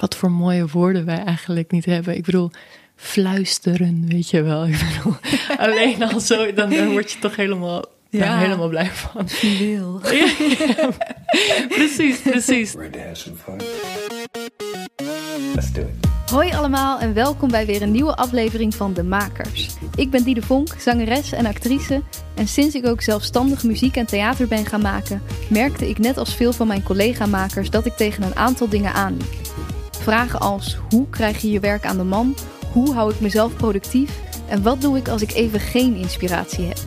wat voor mooie woorden wij eigenlijk niet hebben. Ik bedoel, fluisteren, weet je wel. Ik bedoel, alleen al zo, dan, dan word je toch helemaal, ja. helemaal blij van. Ja, precies, precies. Ready to have some fun? Let's do it. Hoi allemaal en welkom bij weer een nieuwe aflevering van De Makers. Ik ben Diede Vonk, zangeres en actrice. En sinds ik ook zelfstandig muziek en theater ben gaan maken, merkte ik net als veel van mijn collega-makers dat ik tegen een aantal dingen aanliep. Vragen als hoe krijg je je werk aan de man? Hoe hou ik mezelf productief? En wat doe ik als ik even geen inspiratie heb?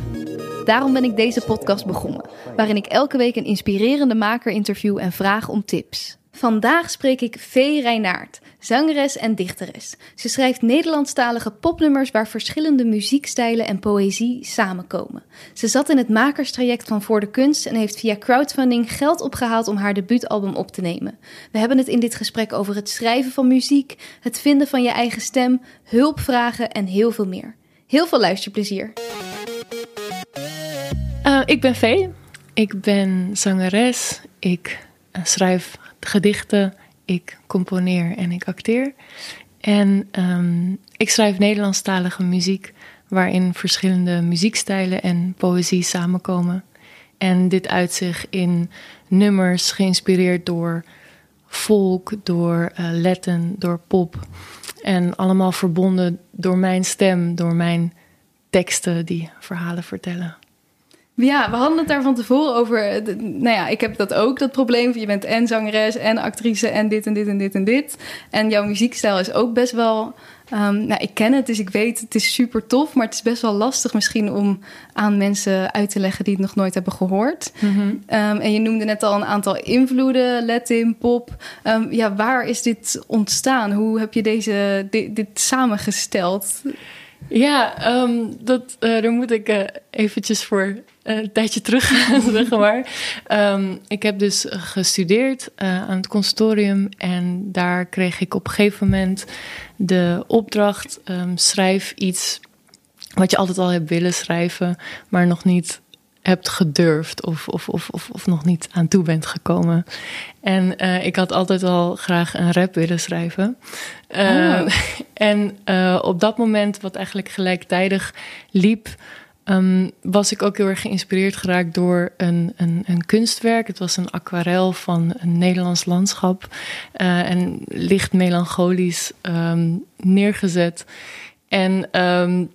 Daarom ben ik deze podcast begonnen, waarin ik elke week een inspirerende maker interview en vraag om tips. Vandaag spreek ik Vee Reinaert, zangeres en dichteres. Ze schrijft Nederlandstalige popnummers waar verschillende muziekstijlen en poëzie samenkomen. Ze zat in het makerstraject van Voor de Kunst en heeft via crowdfunding geld opgehaald om haar debuutalbum op te nemen. We hebben het in dit gesprek over het schrijven van muziek, het vinden van je eigen stem, hulpvragen en heel veel meer. Heel veel luisterplezier. Uh, ik ben Vee. Ik ben zangeres. Ik uh, schrijf gedichten, ik componeer en ik acteer. En um, ik schrijf Nederlandstalige muziek waarin verschillende muziekstijlen en poëzie samenkomen. En dit uit zich in nummers geïnspireerd door folk, door uh, Latin, door pop. En allemaal verbonden door mijn stem, door mijn teksten die verhalen vertellen. Ja, we hadden het daar van tevoren over. Nou ja, ik heb dat ook, dat probleem. Je bent en zangeres en actrice en dit en dit en dit en dit. En jouw muziekstijl is ook best wel... Um, nou, ik ken het, dus ik weet, het is super tof. Maar het is best wel lastig misschien om aan mensen uit te leggen die het nog nooit hebben gehoord. Mm -hmm. um, en je noemde net al een aantal invloeden, Latin, pop. Um, ja, waar is dit ontstaan? Hoe heb je deze, dit, dit samengesteld? Ja, um, dat, uh, daar moet ik uh, eventjes voor uh, een tijdje terug gaan, zeg maar. Um, ik heb dus gestudeerd aan het consortium en daar kreeg ik op een gegeven moment de opdracht: um, schrijf iets wat je altijd al hebt willen schrijven, maar nog niet hebt gedurfd of, of, of, of, of nog niet aan toe bent gekomen. En uh, ik had altijd al graag een rap willen schrijven. Uh, oh. En uh, op dat moment, wat eigenlijk gelijktijdig liep, um, was ik ook heel erg geïnspireerd geraakt door een, een, een kunstwerk. Het was een aquarel van een Nederlands landschap en licht melancholisch um, neergezet. En um,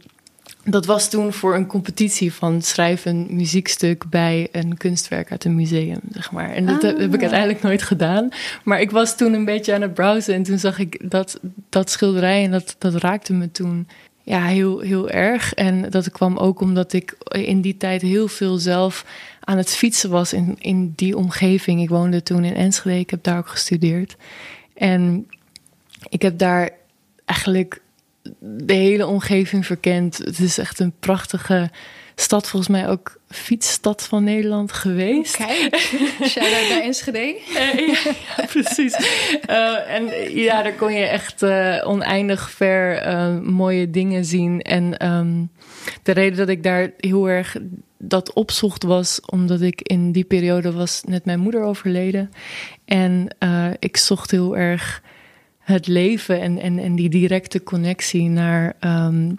dat was toen voor een competitie van schrijf een muziekstuk bij een kunstwerk uit een museum, zeg maar. En dat ah. heb ik uiteindelijk nooit gedaan. Maar ik was toen een beetje aan het browsen en toen zag ik dat, dat schilderij en dat, dat raakte me toen ja, heel, heel erg. En dat kwam ook omdat ik in die tijd heel veel zelf aan het fietsen was in, in die omgeving. Ik woonde toen in Enschede, ik heb daar ook gestudeerd. En ik heb daar eigenlijk de hele omgeving verkend. Het is echt een prachtige stad, volgens mij ook fietsstad van Nederland geweest. Kijk, shout-out naar Enschede. uh, ja, ja, precies. Uh, en ja, daar kon je echt uh, oneindig ver mooie dingen zien. En um, de reden dat ik daar heel erg dat opzocht was omdat ik in die periode was net mijn moeder overleden. En ik zocht heel erg het leven en, en, en die directe connectie naar um,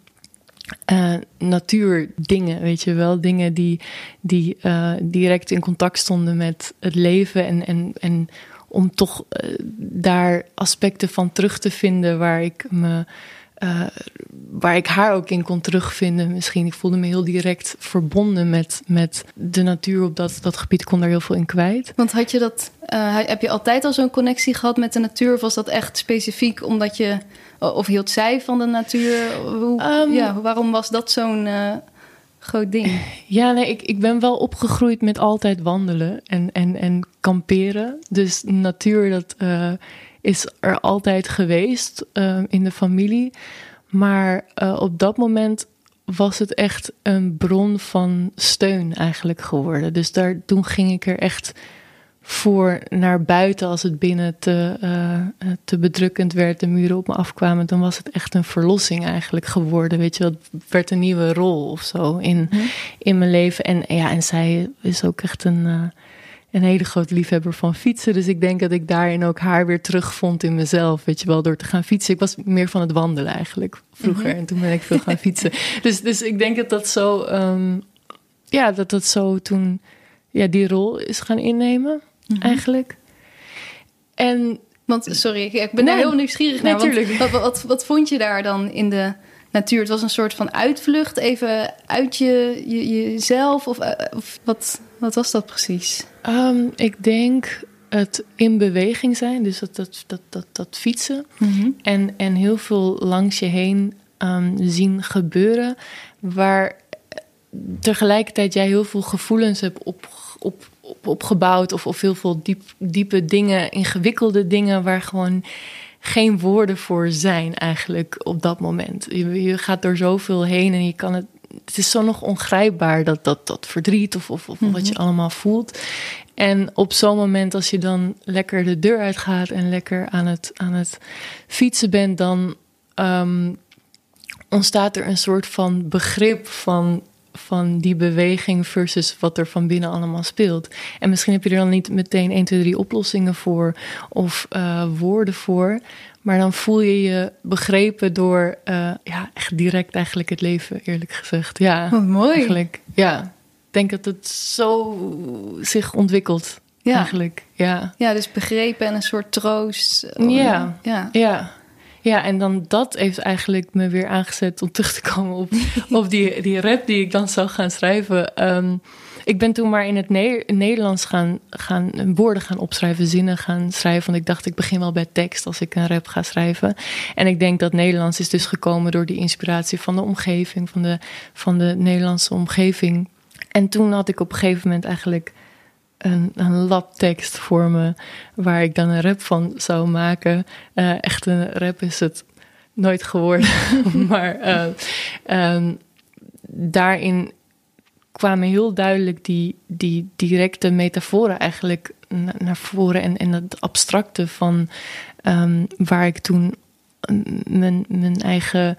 uh, natuurdingen, weet je wel. Dingen die, die uh, direct in contact stonden met het leven. En, en, en om toch uh, daar aspecten van terug te vinden waar ik me. Uh, waar ik haar ook in kon terugvinden. Misschien, ik voelde me heel direct verbonden met, met de natuur op dat, dat gebied. Ik kon daar heel veel in kwijt. Want had je dat uh, heb je altijd al zo'n connectie gehad met de natuur? Of was dat echt specifiek omdat je. Of hield zij van de natuur? Hoe, um, ja, waarom was dat zo'n uh, groot ding? Ja, nee, ik, ik ben wel opgegroeid met altijd wandelen en, en, en kamperen. Dus natuur, dat uh, is er altijd geweest in de familie. Maar op dat moment was het echt een bron van steun eigenlijk geworden. Dus daar, toen ging ik er echt voor naar buiten als het binnen te, uh, te bedrukkend werd, de muren op me afkwamen, dan was het echt een verlossing eigenlijk geworden. Weet je, het werd een nieuwe rol of zo in, mm. in mijn leven. En ja, en zij is ook echt een, uh, een hele grote liefhebber van fietsen. Dus ik denk dat ik daarin ook haar weer terugvond in mezelf. Weet je wel, door te gaan fietsen. Ik was meer van het wandelen eigenlijk vroeger. En toen ben ik veel gaan fietsen. Dus, dus ik denk dat dat zo, ehm, ja, dat dat zo toen ja, die rol is gaan innemen, eigenlijk. En Want, sorry, ik- ben daar heel nieuwsgierig naar. Natuurlijk. wat, wat, wat vond je daar dan in de natuur? Het was een soort van uitvlucht, even uit je, je, jezelf? Of, eh, of wat, wat was dat precies? Ehm, ik denk het in beweging zijn, dus dat, dat, dat, dat, dat fietsen. En, en heel veel langs je heen ehm, zien gebeuren. Waar tegelijkertijd jij heel veel gevoelens hebt op, op, op, opgebouwd. Of, of heel veel diep, diepe dingen, ingewikkelde dingen. Waar gewoon geen woorden voor zijn eigenlijk op dat moment. Je, je gaat door zoveel heen en je kan het. Het is zo nog ongrijpbaar dat dat, dat verdriet of, of, of wat je allemaal voelt. En op zo'n moment, als je dan lekker de deur uitgaat en lekker aan het, aan het fietsen bent, dan ehm, ontstaat er een soort van begrip van, van die beweging versus wat er van binnen allemaal speelt. En misschien heb je er dan niet meteen 1, 2, 3 oplossingen voor of eh, woorden voor. Maar dan voel je je begrepen door eh, ja, echt direct eigenlijk het leven, eerlijk gezegd. Ja, Wat mooi. eigenlijk. Ja, ik denk dat het zo zich ontwikkelt. Ja. Eigenlijk, ja. Ja, dus begrepen en een soort troost. Oh, Ja. ja. Ja. Ja, en dan dat heeft eigenlijk me weer aangezet om terug te komen op, op die, die rap die ik dan zou gaan schrijven. Ehm, ik ben toen maar in het Ne- Nederlands gaan, gaan woorden gaan opschrijven, zinnen gaan schrijven. Want ik dacht, ik begin wel bij tekst als ik een rap ga schrijven. En ik denk dat Nederlands is dus gekomen door die inspiratie van de omgeving, van de, van de Nederlandse omgeving. En toen had ik op een gegeven moment eigenlijk een, een lab tekst voor me waar ik dan een rap van zou maken. Eh, echt een rap is het nooit geworden, maar eh, ehm, daarin kwamen heel duidelijk die, die directe metaforen eigenlijk na- naar voren en, en het abstracte van ehm, waar ik toen mijn, mijn eigen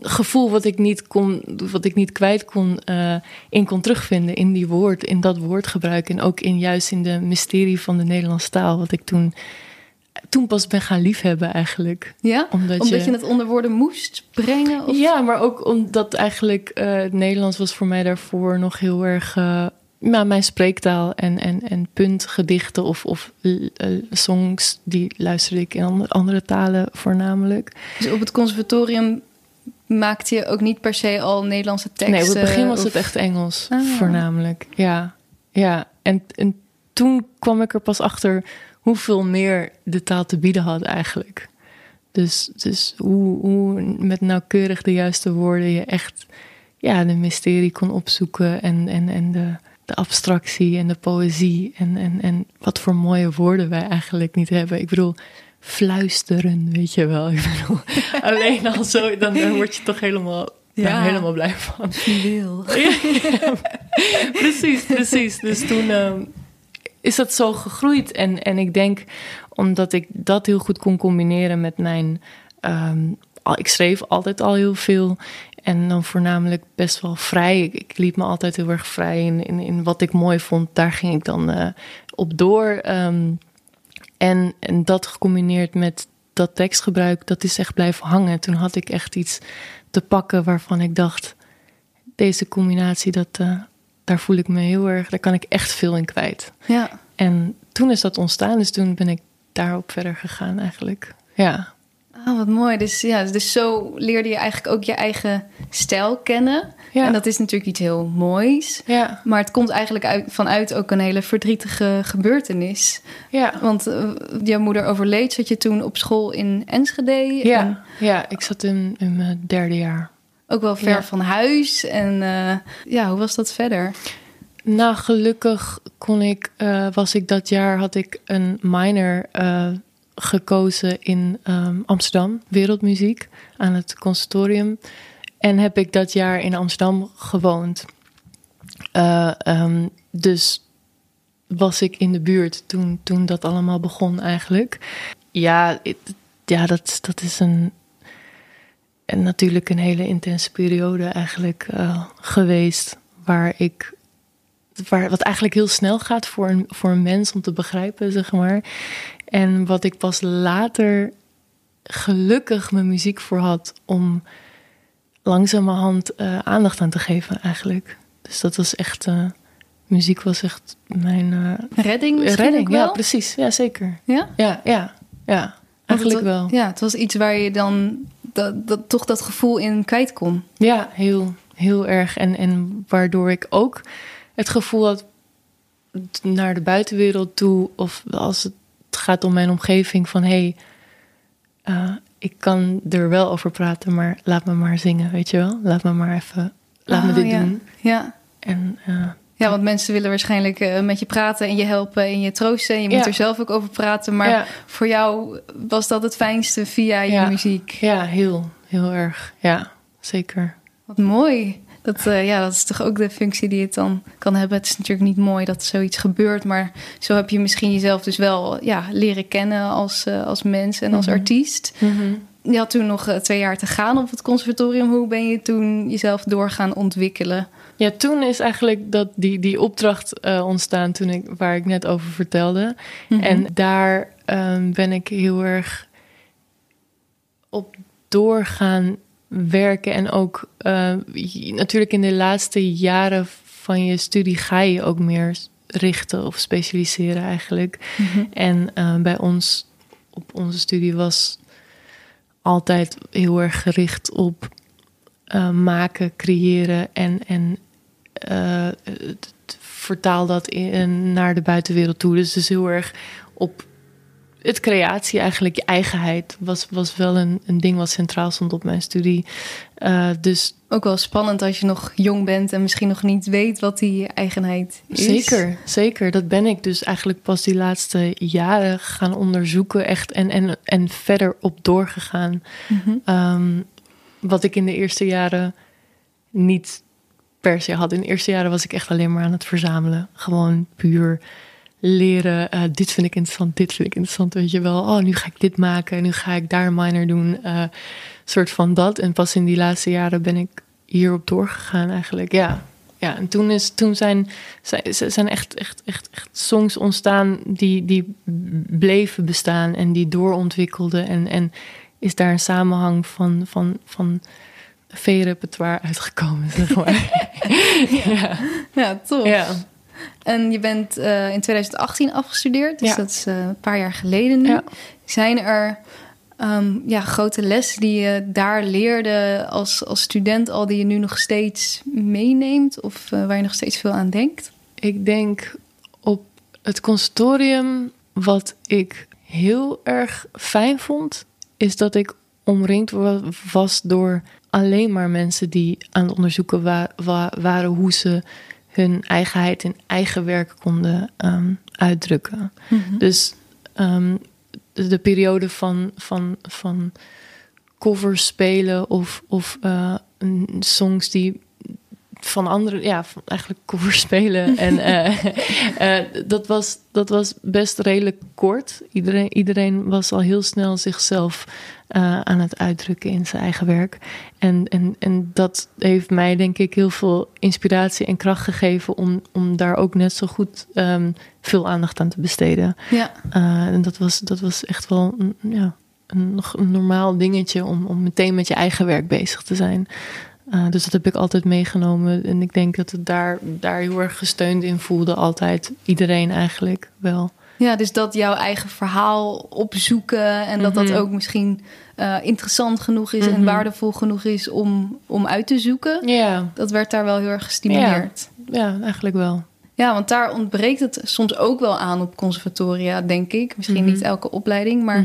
gevoel wat ik niet kon, wat ik niet kwijt kon, eh, in kon terugvinden in die woord, in dat woordgebruik en ook in juist in de mysterie van de Nederlandse taal, wat ik toen, toen pas ben gaan liefhebben eigenlijk. Ja? Omdat, Omdat je, je het onder woorden moest brengen? Of? ja, maar ook omdat eigenlijk eh, het Nederlands was voor mij daarvoor nog heel erg ja, mijn spreektaal en, en, en puntgedichten of, of eh, songs, die luisterde ik in andere, andere talen voornamelijk. Dus op het conservatorium maakte je ook niet per se al Nederlandse teksten? Nee, op het begin was of- het echt Engels, Ah. voornamelijk. Ja, ja. En, en toen kwam ik er pas achter hoeveel meer de taal te bieden had eigenlijk. Dus, dus hoe, hoe met nauwkeurig de juiste woorden je echt ja, de mysterie kon opzoeken en, en, en de, de abstractie en de poëzie en, en, en wat voor mooie woorden wij eigenlijk niet hebben. Ik bedoel, fluisteren, weet je wel. Ik bedoel, alleen al zo, dan, dan word je toch helemaal, Ja. daar helemaal blij van. Fideel. precies, precies. Dus toen ehm, is dat zo gegroeid. En, en ik denk, omdat ik dat heel goed kon combineren met mijn... ehm, ik schreef altijd al heel veel. En dan voornamelijk best wel vrij. Ik, ik liet me altijd heel erg vrij in, in, in wat ik mooi vond. Daar ging ik dan eh, op door. Ehm, en, en dat gecombineerd met dat tekstgebruik, dat is echt blijven hangen. Toen had ik echt iets te pakken waarvan ik dacht... deze combinatie, dat, eh, daar voel ik me heel erg... daar kan ik echt veel in kwijt. Ja. En toen is dat ontstaan, dus toen ben ik daarop verder gegaan eigenlijk. Ja, Ah, wat mooi. Dus, ja, dus zo leerde je eigenlijk ook je eigen stijl kennen. Ja. En dat is natuurlijk iets heel moois. ja, Maar het komt eigenlijk uit, vanuit ook een hele verdrietige gebeurtenis. ja. Want eh, jouw moeder overleed, zat je toen op school in Enschede. En Ja, ja ik zat in, in mijn derde jaar. Ook wel ver Ja. van huis. En eh, ja, hoe was dat verder? Nou, gelukkig kon ik, eh, was ik dat jaar, had ik een minor eh, gekozen in ehm, Amsterdam, wereldmuziek, aan het conservatorium. En heb ik dat jaar in Amsterdam gewoond. Eh, ehm, dus was ik in de buurt toen, toen dat allemaal begon eigenlijk. Ja, ja dat, dat is een, en natuurlijk een hele intense periode eigenlijk eh, geweest. Waar ik waar, wat eigenlijk heel snel gaat voor een, voor een mens om te begrijpen, zeg maar. En wat ik pas later gelukkig mijn muziek voor had om langzamerhand uh, aandacht aan te geven, eigenlijk. Dus dat was echt. Uh, muziek was echt mijn. Uh, redding, redding, ja, precies. Ja, zeker. Ja, ja, ja. ja eigenlijk wel. Ja, het was iets waar je dan dat, dat, toch dat gevoel in kwijt kon. Ja, heel, heel erg. En, en waardoor ik ook het gevoel had naar de buitenwereld toe, of als het gaat om mijn omgeving, van hé, hey, ik kan er wel over praten, maar laat me maar zingen, weet je wel? Laat me maar even, laat me Oh, dit ja. doen. Ja. En uh, ja, want mensen willen waarschijnlijk uh, met je praten en je helpen en je troosten. En je moet Ja. er zelf ook over praten. Maar Ja. voor jou was dat het fijnste via je muziek. ja, heel, heel erg. Ja, zeker. Wat mooi. Dat, eh, ja, dat is toch ook de functie die het dan kan hebben. Het is natuurlijk niet mooi dat zoiets gebeurt. Maar zo heb je misschien jezelf dus wel ja, leren kennen als, eh, als mens en als Mhm. artiest. Je had toen nog eh, twee jaar te gaan op het conservatorium. Hoe ben je toen jezelf door gaan ontwikkelen? Ja, toen is eigenlijk dat die, die opdracht eh, ontstaan toen ik, waar ik net over vertelde. Mhm. En daar ehm, ben ik heel erg op doorgaan werken. En ook eh, natuurlijk in de laatste jaren van je studie ga je ook meer richten of specialiseren eigenlijk. Mhm. En bij ons op onze studie was altijd heel erg gericht op eh, maken, creëren en, en eh, het- het- vertaal dat in, naar de buitenwereld toe. Dus, dus heel erg op het creatie, eigenlijk je eigenheid, was, was wel een, een ding wat centraal stond op mijn studie. Eh, dus Ook wel spannend als je nog jong bent en misschien nog niet weet wat die eigenheid is. Zeker, zeker. Dat ben ik dus eigenlijk pas die laatste jaren gaan onderzoeken. Echt en, en, en verder op doorgegaan. Mhm. Ehm, wat ik in de eerste jaren niet per se had. In de eerste jaren was ik echt alleen maar aan het verzamelen. Gewoon puur leren. eh, dit vind ik interessant, dit vind ik interessant. Weet je wel. Oh, nu ga ik dit maken. Nu ga ik daar een minor doen. eh soort van dat. En pas in die laatste jaren ben ik hierop doorgegaan eigenlijk. Ja. Ja, en toen, is, toen zijn, zijn, zijn echt, echt, echt, echt songs ontstaan die, die bleven bestaan en die doorontwikkelden. En, en is daar een samenhang van, van, van V-repertoire uitgekomen, zeg maar. ja. Ja, tof. ja. En je bent eh, in 2018 afgestudeerd, dus Ja. dat is eh, een paar jaar geleden nu. Ja. Zijn er ehm, ja, grote lessen die je daar leerde als, als student al, die je nu nog steeds meeneemt of eh, waar je nog steeds veel aan denkt? Ik denk op het conservatorium, wat ik heel erg fijn vond, is dat ik omringd wa- was door alleen maar mensen die aan het onderzoeken wa- wa- waren hoe ze hun eigenheid in eigen werk konden ehm, uitdrukken. Dus ehm, de, de periode van, van, van covers spelen of, of eh, songs die van anderen, ja, van eigenlijk covers spelen. en eh, eh, dat, was, dat was best redelijk kort. Iedereen, iedereen was al heel snel zichzelf eh, aan het uitdrukken in zijn eigen werk. En, en, en dat heeft mij, denk ik, heel veel inspiratie en kracht gegeven om, om daar ook net zo goed ehm, veel aandacht aan te besteden. Ja, en dat was, dat was echt wel ja, een, nog een normaal dingetje om, om meteen met je eigen werk bezig te zijn. Uh, dus dat heb ik altijd meegenomen. En ik denk dat het daar, daar heel erg gesteund in voelde. Altijd. Iedereen eigenlijk wel. ja, dus dat jouw eigen verhaal opzoeken en dat dat Mhm. ook misschien eh, interessant genoeg is en Mhm. waardevol genoeg is om, om uit te zoeken. Ja, Dat werd daar wel heel erg gestimuleerd. ja eigenlijk wel. Ja, want daar ontbreekt het soms ook wel aan op conservatoria, denk ik. Misschien Mhm. niet elke opleiding, maar.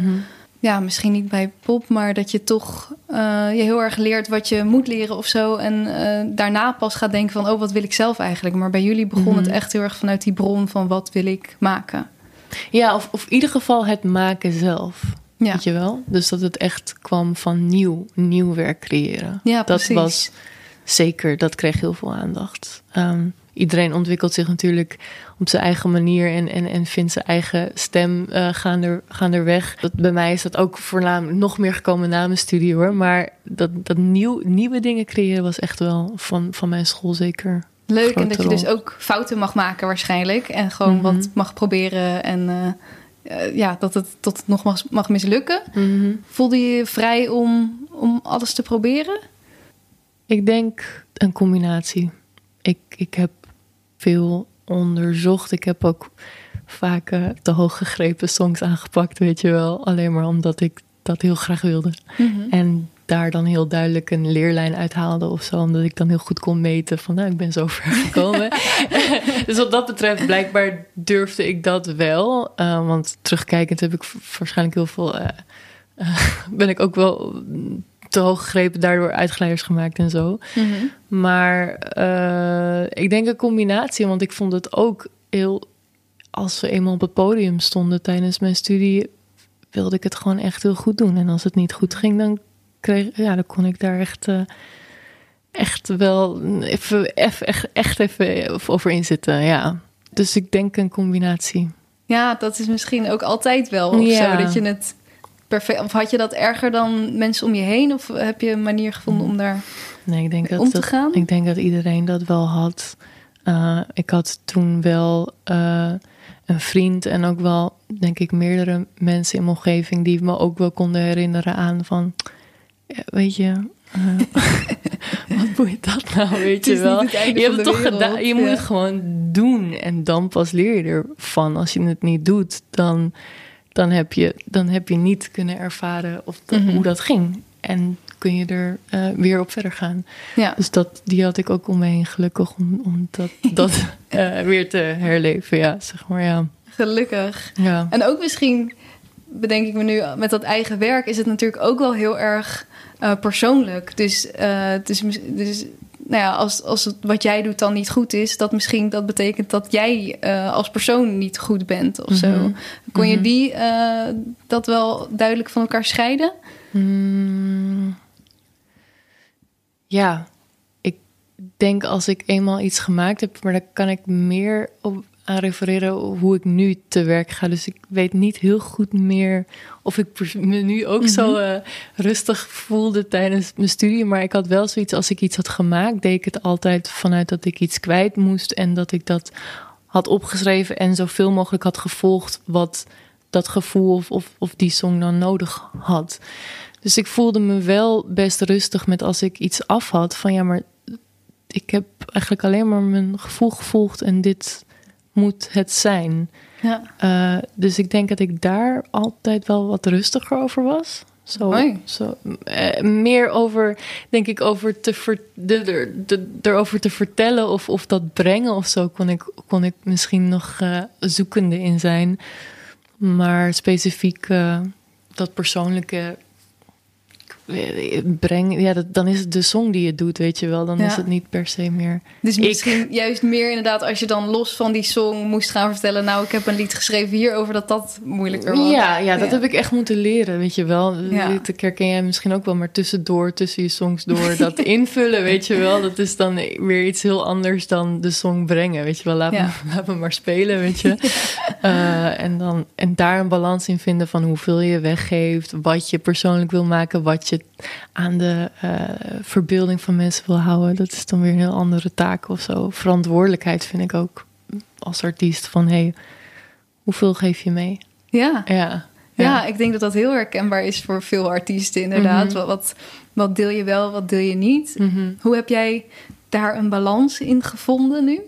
Ja, misschien niet bij pop, maar dat je toch eh, je heel erg leert wat je moet leren of zo. En eh, daarna pas gaat denken van, oh, wat wil ik zelf eigenlijk? Maar bij jullie begon Mhm. het echt heel erg vanuit die bron van wat wil ik maken. Ja, of, of in ieder geval het maken zelf. Ja, Weet je wel? Dus dat het echt kwam van nieuw, nieuw werk creëren. ja dat precies. was zeker, dat kreeg heel veel aandacht. Ehm, iedereen ontwikkelt zich natuurlijk op zijn eigen manier en, en, en vindt zijn eigen stem uh, gaan, er, gaan er weg. Dat, bij mij is dat ook voornamelijk nog meer gekomen na mijn studie hoor. Maar dat, dat nieuw, nieuwe dingen creëren was echt wel van, van mijn school zeker Leuk, en dat je dus ook fouten mag maken waarschijnlijk. En gewoon Mhm. wat mag proberen. En eh, eh, ja, dat het tot het nog mag, mag mislukken. Mhm. Voelde je je vrij om, om alles te proberen? Ik denk een combinatie. Ik, ik heb veel onderzocht. Ik heb ook vaak eh, te hoog gegrepen songs aangepakt, weet je wel. Alleen maar omdat ik dat heel graag wilde. En daar dan heel duidelijk een leerlijn uithaalde of zo. Omdat ik dan heel goed kon meten van, nou, ik ben zo ver gekomen. dus wat dat betreft, blijkbaar durfde ik dat wel. Eh, want terugkijkend heb ik waarschijnlijk heel veel... eh, ben ik ook wel mm, te hoog gegrepen, daardoor uitglijders gemaakt en zo. Maar eh, ik denk een combinatie, want ik vond het ook heel... Als we eenmaal op het podium stonden tijdens mijn studie... wilde ik het gewoon echt heel goed doen. En als het niet goed ging, dan, kreeg, ja, dan kon ik daar echt... eh, echt wel even, even, echt, echt even over inzitten, ja. Dus ik denk een combinatie. Ja, dat is misschien ook altijd wel of Ja. zo. Dat je het perfect... Of had je dat erger dan mensen om je heen? Of heb je een manier gevonden om daar... Nee, ik denk dat, Om te dat- gaan? Ik denk dat iedereen dat wel had. Eh, ik had toen wel eh, een vriend en ook wel, denk ik, meerdere mensen in mijn omgeving die me ook wel konden herinneren aan van, weet je, eh, wat boeit dat nou, weet je wel? Je hebt het toch gedaan, je ja. moet het gewoon doen en dan pas leer je ervan. Als je het niet doet, dan, dan, heb, je, dan heb je niet kunnen ervaren of dat- Mhm. hoe dat ging. En kun je er eh, weer op verder gaan. Ja, Dus dat, die had ik ook om me heen gelukkig om, om dat, dat eh, weer te herleven. Ja, zeg maar ja. gelukkig. ja. En ook misschien, bedenk ik me nu, met dat eigen werk is het natuurlijk ook wel heel erg eh, persoonlijk. Dus, het is mis- dus nou ja, als, als het, wat jij doet dan niet goed is, dat misschien dat betekent dat jij eh, als persoon niet goed bent of zo. Mhm. Kon je Mhm. die eh, dat wel duidelijk van elkaar scheiden? Mm. ja, ik denk als ik eenmaal iets gemaakt heb, maar daar kan ik meer op aan refereren hoe ik nu te werk ga. Dus ik weet niet heel goed meer of ik me nu ook zo Mhm. eh, rustig voelde tijdens mijn studie. Maar ik had wel zoiets, als ik iets had gemaakt, deed ik het altijd vanuit dat ik iets kwijt moest en dat ik dat had opgeschreven en zoveel mogelijk had gevolgd wat dat gevoel of, of, of die song dan nodig had. Dus ik voelde me wel best rustig met als ik iets af had van ja, maar ik heb eigenlijk alleen maar mijn gevoel gevolgd en dit moet het zijn. Ja. Eh, dus ik denk dat ik daar altijd wel wat rustiger over was. Zo, zo, eh, meer over, denk ik, over te ver, de, de, de- erover te vertellen of, of dat brengen of zo, kon ik, kon ik misschien nog eh, zoekende in zijn. Maar specifiek dat persoonlijke breng, ja, dat, dan is het de song die je doet, weet je wel. Dan Ja. is het niet per se meer. Dus Ik- misschien juist meer inderdaad als je dan los van die song moest gaan vertellen... nou, ik heb een lied geschreven hierover dat dat moeilijker was. Ja, ja, dat Ja. heb ik echt moeten leren, weet je wel. Ja. Dat herken jij misschien ook wel, maar tussendoor, tussen je songs door, dat invullen, weet je wel. Dat is dan weer iets heel anders dan de song brengen, weet je wel. Laat, Ja. me, laat me maar spelen, weet je. Eh, en, dan, en daar een balans in vinden van hoeveel je weggeeft, wat je persoonlijk wil maken, wat je aan de eh, verbeelding van mensen wil houden. Dat is dan weer een heel andere taak of zo. Verantwoordelijkheid vind ik ook als artiest van, hey, hoeveel geef je mee? Ja. Ja. Ja, ik denk dat dat heel herkenbaar is voor veel artiesten inderdaad. Mhm. wat, wat, wat deel je wel, wat deel je niet? Mhm. Hoe heb jij daar een balans in gevonden nu?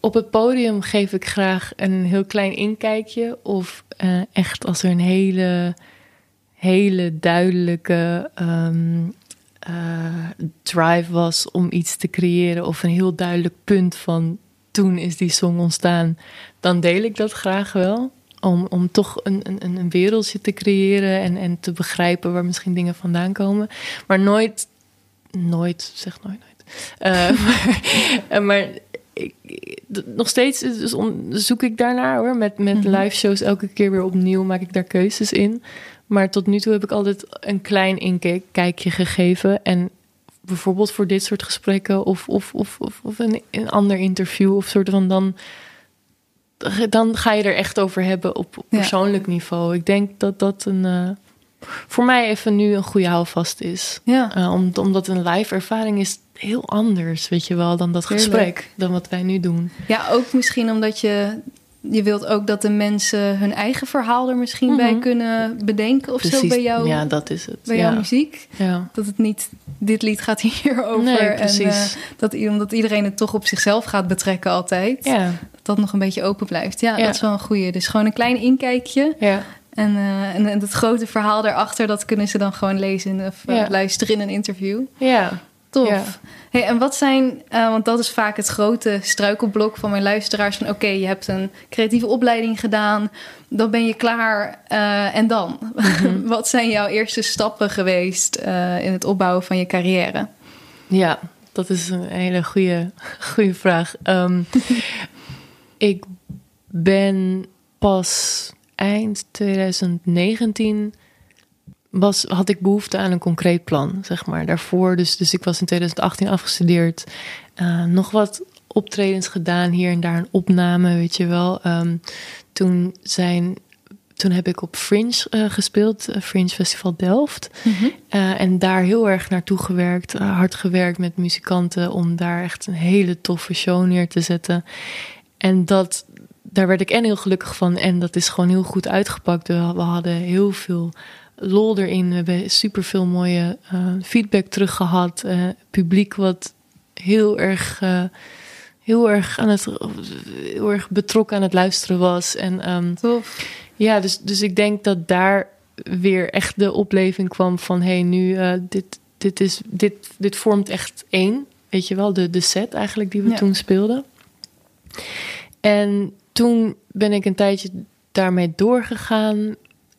Op het podium geef ik graag een heel klein inkijkje. Of eh, echt als er een hele, hele duidelijke ehm, eh, drive was om iets te creëren. Of een heel duidelijk punt van toen is die song ontstaan. Dan deel ik dat graag wel. Om, om toch een, een, een wereldje te creëren en, en te begrijpen waar misschien dingen vandaan komen. Maar nooit, nooit, zeg nooit, nooit. Eh, maar, maar ik, nog steeds dus on- zoek ik daarnaar hoor. Met, met Mhm. live shows elke keer weer opnieuw maak ik daar keuzes in. Maar tot nu toe heb ik altijd een klein inkijkje gegeven. En bijvoorbeeld voor dit soort gesprekken of, of, of, of, of een, een ander interview of soort van dan. Dan ga je er echt over hebben op Ja. persoonlijk niveau. Ik denk dat dat een. eh, voor mij even nu een goede houvast is. Ja. Eh, om, omdat een live ervaring is heel anders, weet je wel, dan dat Heerlijk. gesprek, dan wat wij nu doen. Ja, ook misschien omdat je... Je wilt ook dat de mensen hun eigen verhaal er misschien Mhm. bij kunnen bedenken of zo bij jou, Ja, dat is het. bij ja. jouw muziek. Ja. Dat het niet, dit lied gaat hierover. Nee, en precies. eh, dat, omdat iedereen het toch op zichzelf gaat betrekken altijd. Ja, Dat dat nog een beetje open blijft. Ja, dat is wel een goeie. Dus gewoon een klein inkijkje. ja. En, eh, en, en het grote verhaal daarachter, dat kunnen ze dan gewoon lezen of eh, luisteren in een interview. ja. Tof. Ja. Hey, en wat zijn, eh, want dat is vaak het grote struikelblok van mijn luisteraars: van oké, je hebt een creatieve opleiding gedaan, dan ben je klaar eh, en dan? Mhm. wat zijn jouw eerste stappen geweest eh, in het opbouwen van je carrière? Ja, dat is een hele goede, goede vraag. Ehm, ik ben pas eind 2019 was, had ik behoefte aan een concreet plan, zeg maar. Daarvoor, dus, dus ik was in 2018 afgestudeerd. eh, nog wat optredens gedaan, hier en daar een opname, weet je wel. Ehm, toen, zijn, toen heb ik op Fringe eh, gespeeld, eh, Fringe Festival Delft. Eh, en daar heel erg naartoe gewerkt, hard gewerkt met muzikanten om daar echt een hele toffe show neer te zetten. En dat, daar werd ik en heel gelukkig van en dat is gewoon heel goed uitgepakt. We hadden heel veel lol erin. We hebben super veel mooie eh, feedback teruggehad. Eh publiek wat heel erg, eh, heel erg aan het, heel erg betrokken aan het luisteren was. En ehm, Tof. ja, dus, dus ik denk dat daar weer echt de opleving kwam van... hé, hey, nu, dit, dit, is, dit, dit vormt echt één. Weet je wel, de, de set eigenlijk die we Ja. toen speelden. En toen ben ik een tijdje daarmee doorgegaan.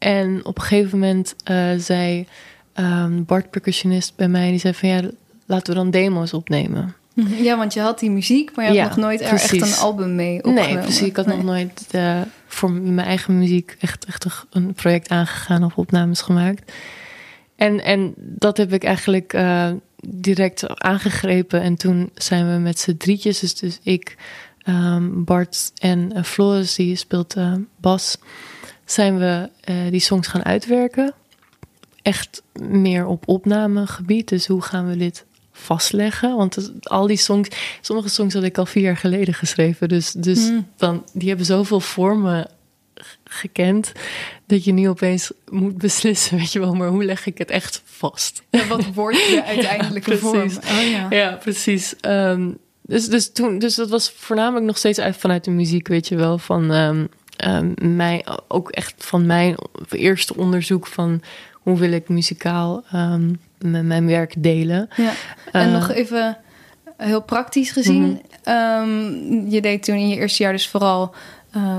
En op een gegeven moment eh, zei ehm, Bart, percussionist bij mij... die zei van ja, laten we dan demo's opnemen. Ja, want je had die muziek, maar je had Ja, nog nooit er echt een album mee opgenomen. Nee, precies. Ik had Nee. nog nooit eh, voor mijn eigen muziek echt, echt een- project aangegaan of opnames gemaakt. En, en dat heb ik eigenlijk eh, direct aangegrepen. En toen zijn we met z'n drietjes, dus, dus ik, ehm, Bart en eh, Floris, die speelt bas, zijn we eh, die songs gaan uitwerken. Echt meer op opnamegebied. Dus hoe gaan we dit vastleggen? Want het- al die songs, sommige songs had ik al vier jaar geleden geschreven. Dus, dus Hmm. dan, die hebben zoveel vormen gekend. Dat je nu opeens moet beslissen, weet je wel, maar hoe leg ik het echt vast? Ja, wat wordt de uiteindelijke Ja, vorm? Oh, ja. Ja, precies. Ehm, dus, dus, toen, dus dat was voornamelijk nog steeds uit, vanuit de muziek, weet je wel. Van ehm, ehm, mij, ook echt van mijn eerste onderzoek van hoe wil ik muzikaal ehm, mijn, werk delen. Ja. En Eh, nog even heel praktisch gezien. Mhm. ehm, je deed toen in je eerste jaar dus vooral...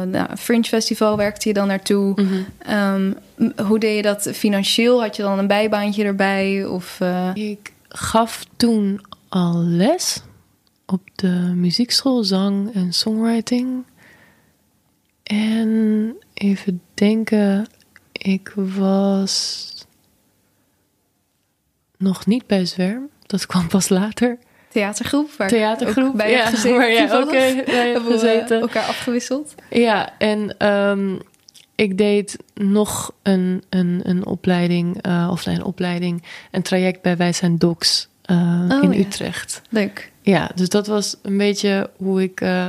nou, Fringe Festival werkte je dan naartoe. mhm. Ehm, m- hoe deed je dat financieel? Had je dan een bijbaantje erbij? Of, eh, Ik gaf toen al les op de muziekschool, zang en songwriting. En even denken, ik was nog niet bij Zwerm. Dat kwam pas later. theatergroep? Waar Theatergroep. bij ja, gezeten. waar jij ook eh, bij hebt gezeten. elkaar afgewisseld? Ja, en ehm, ik deed nog een, een, een opleiding, eh, of nee, een opleiding, een traject bij Wij zijn Docs eh, Oh, in ja. Utrecht. Leuk. Ja, dus dat was een beetje hoe ik, eh,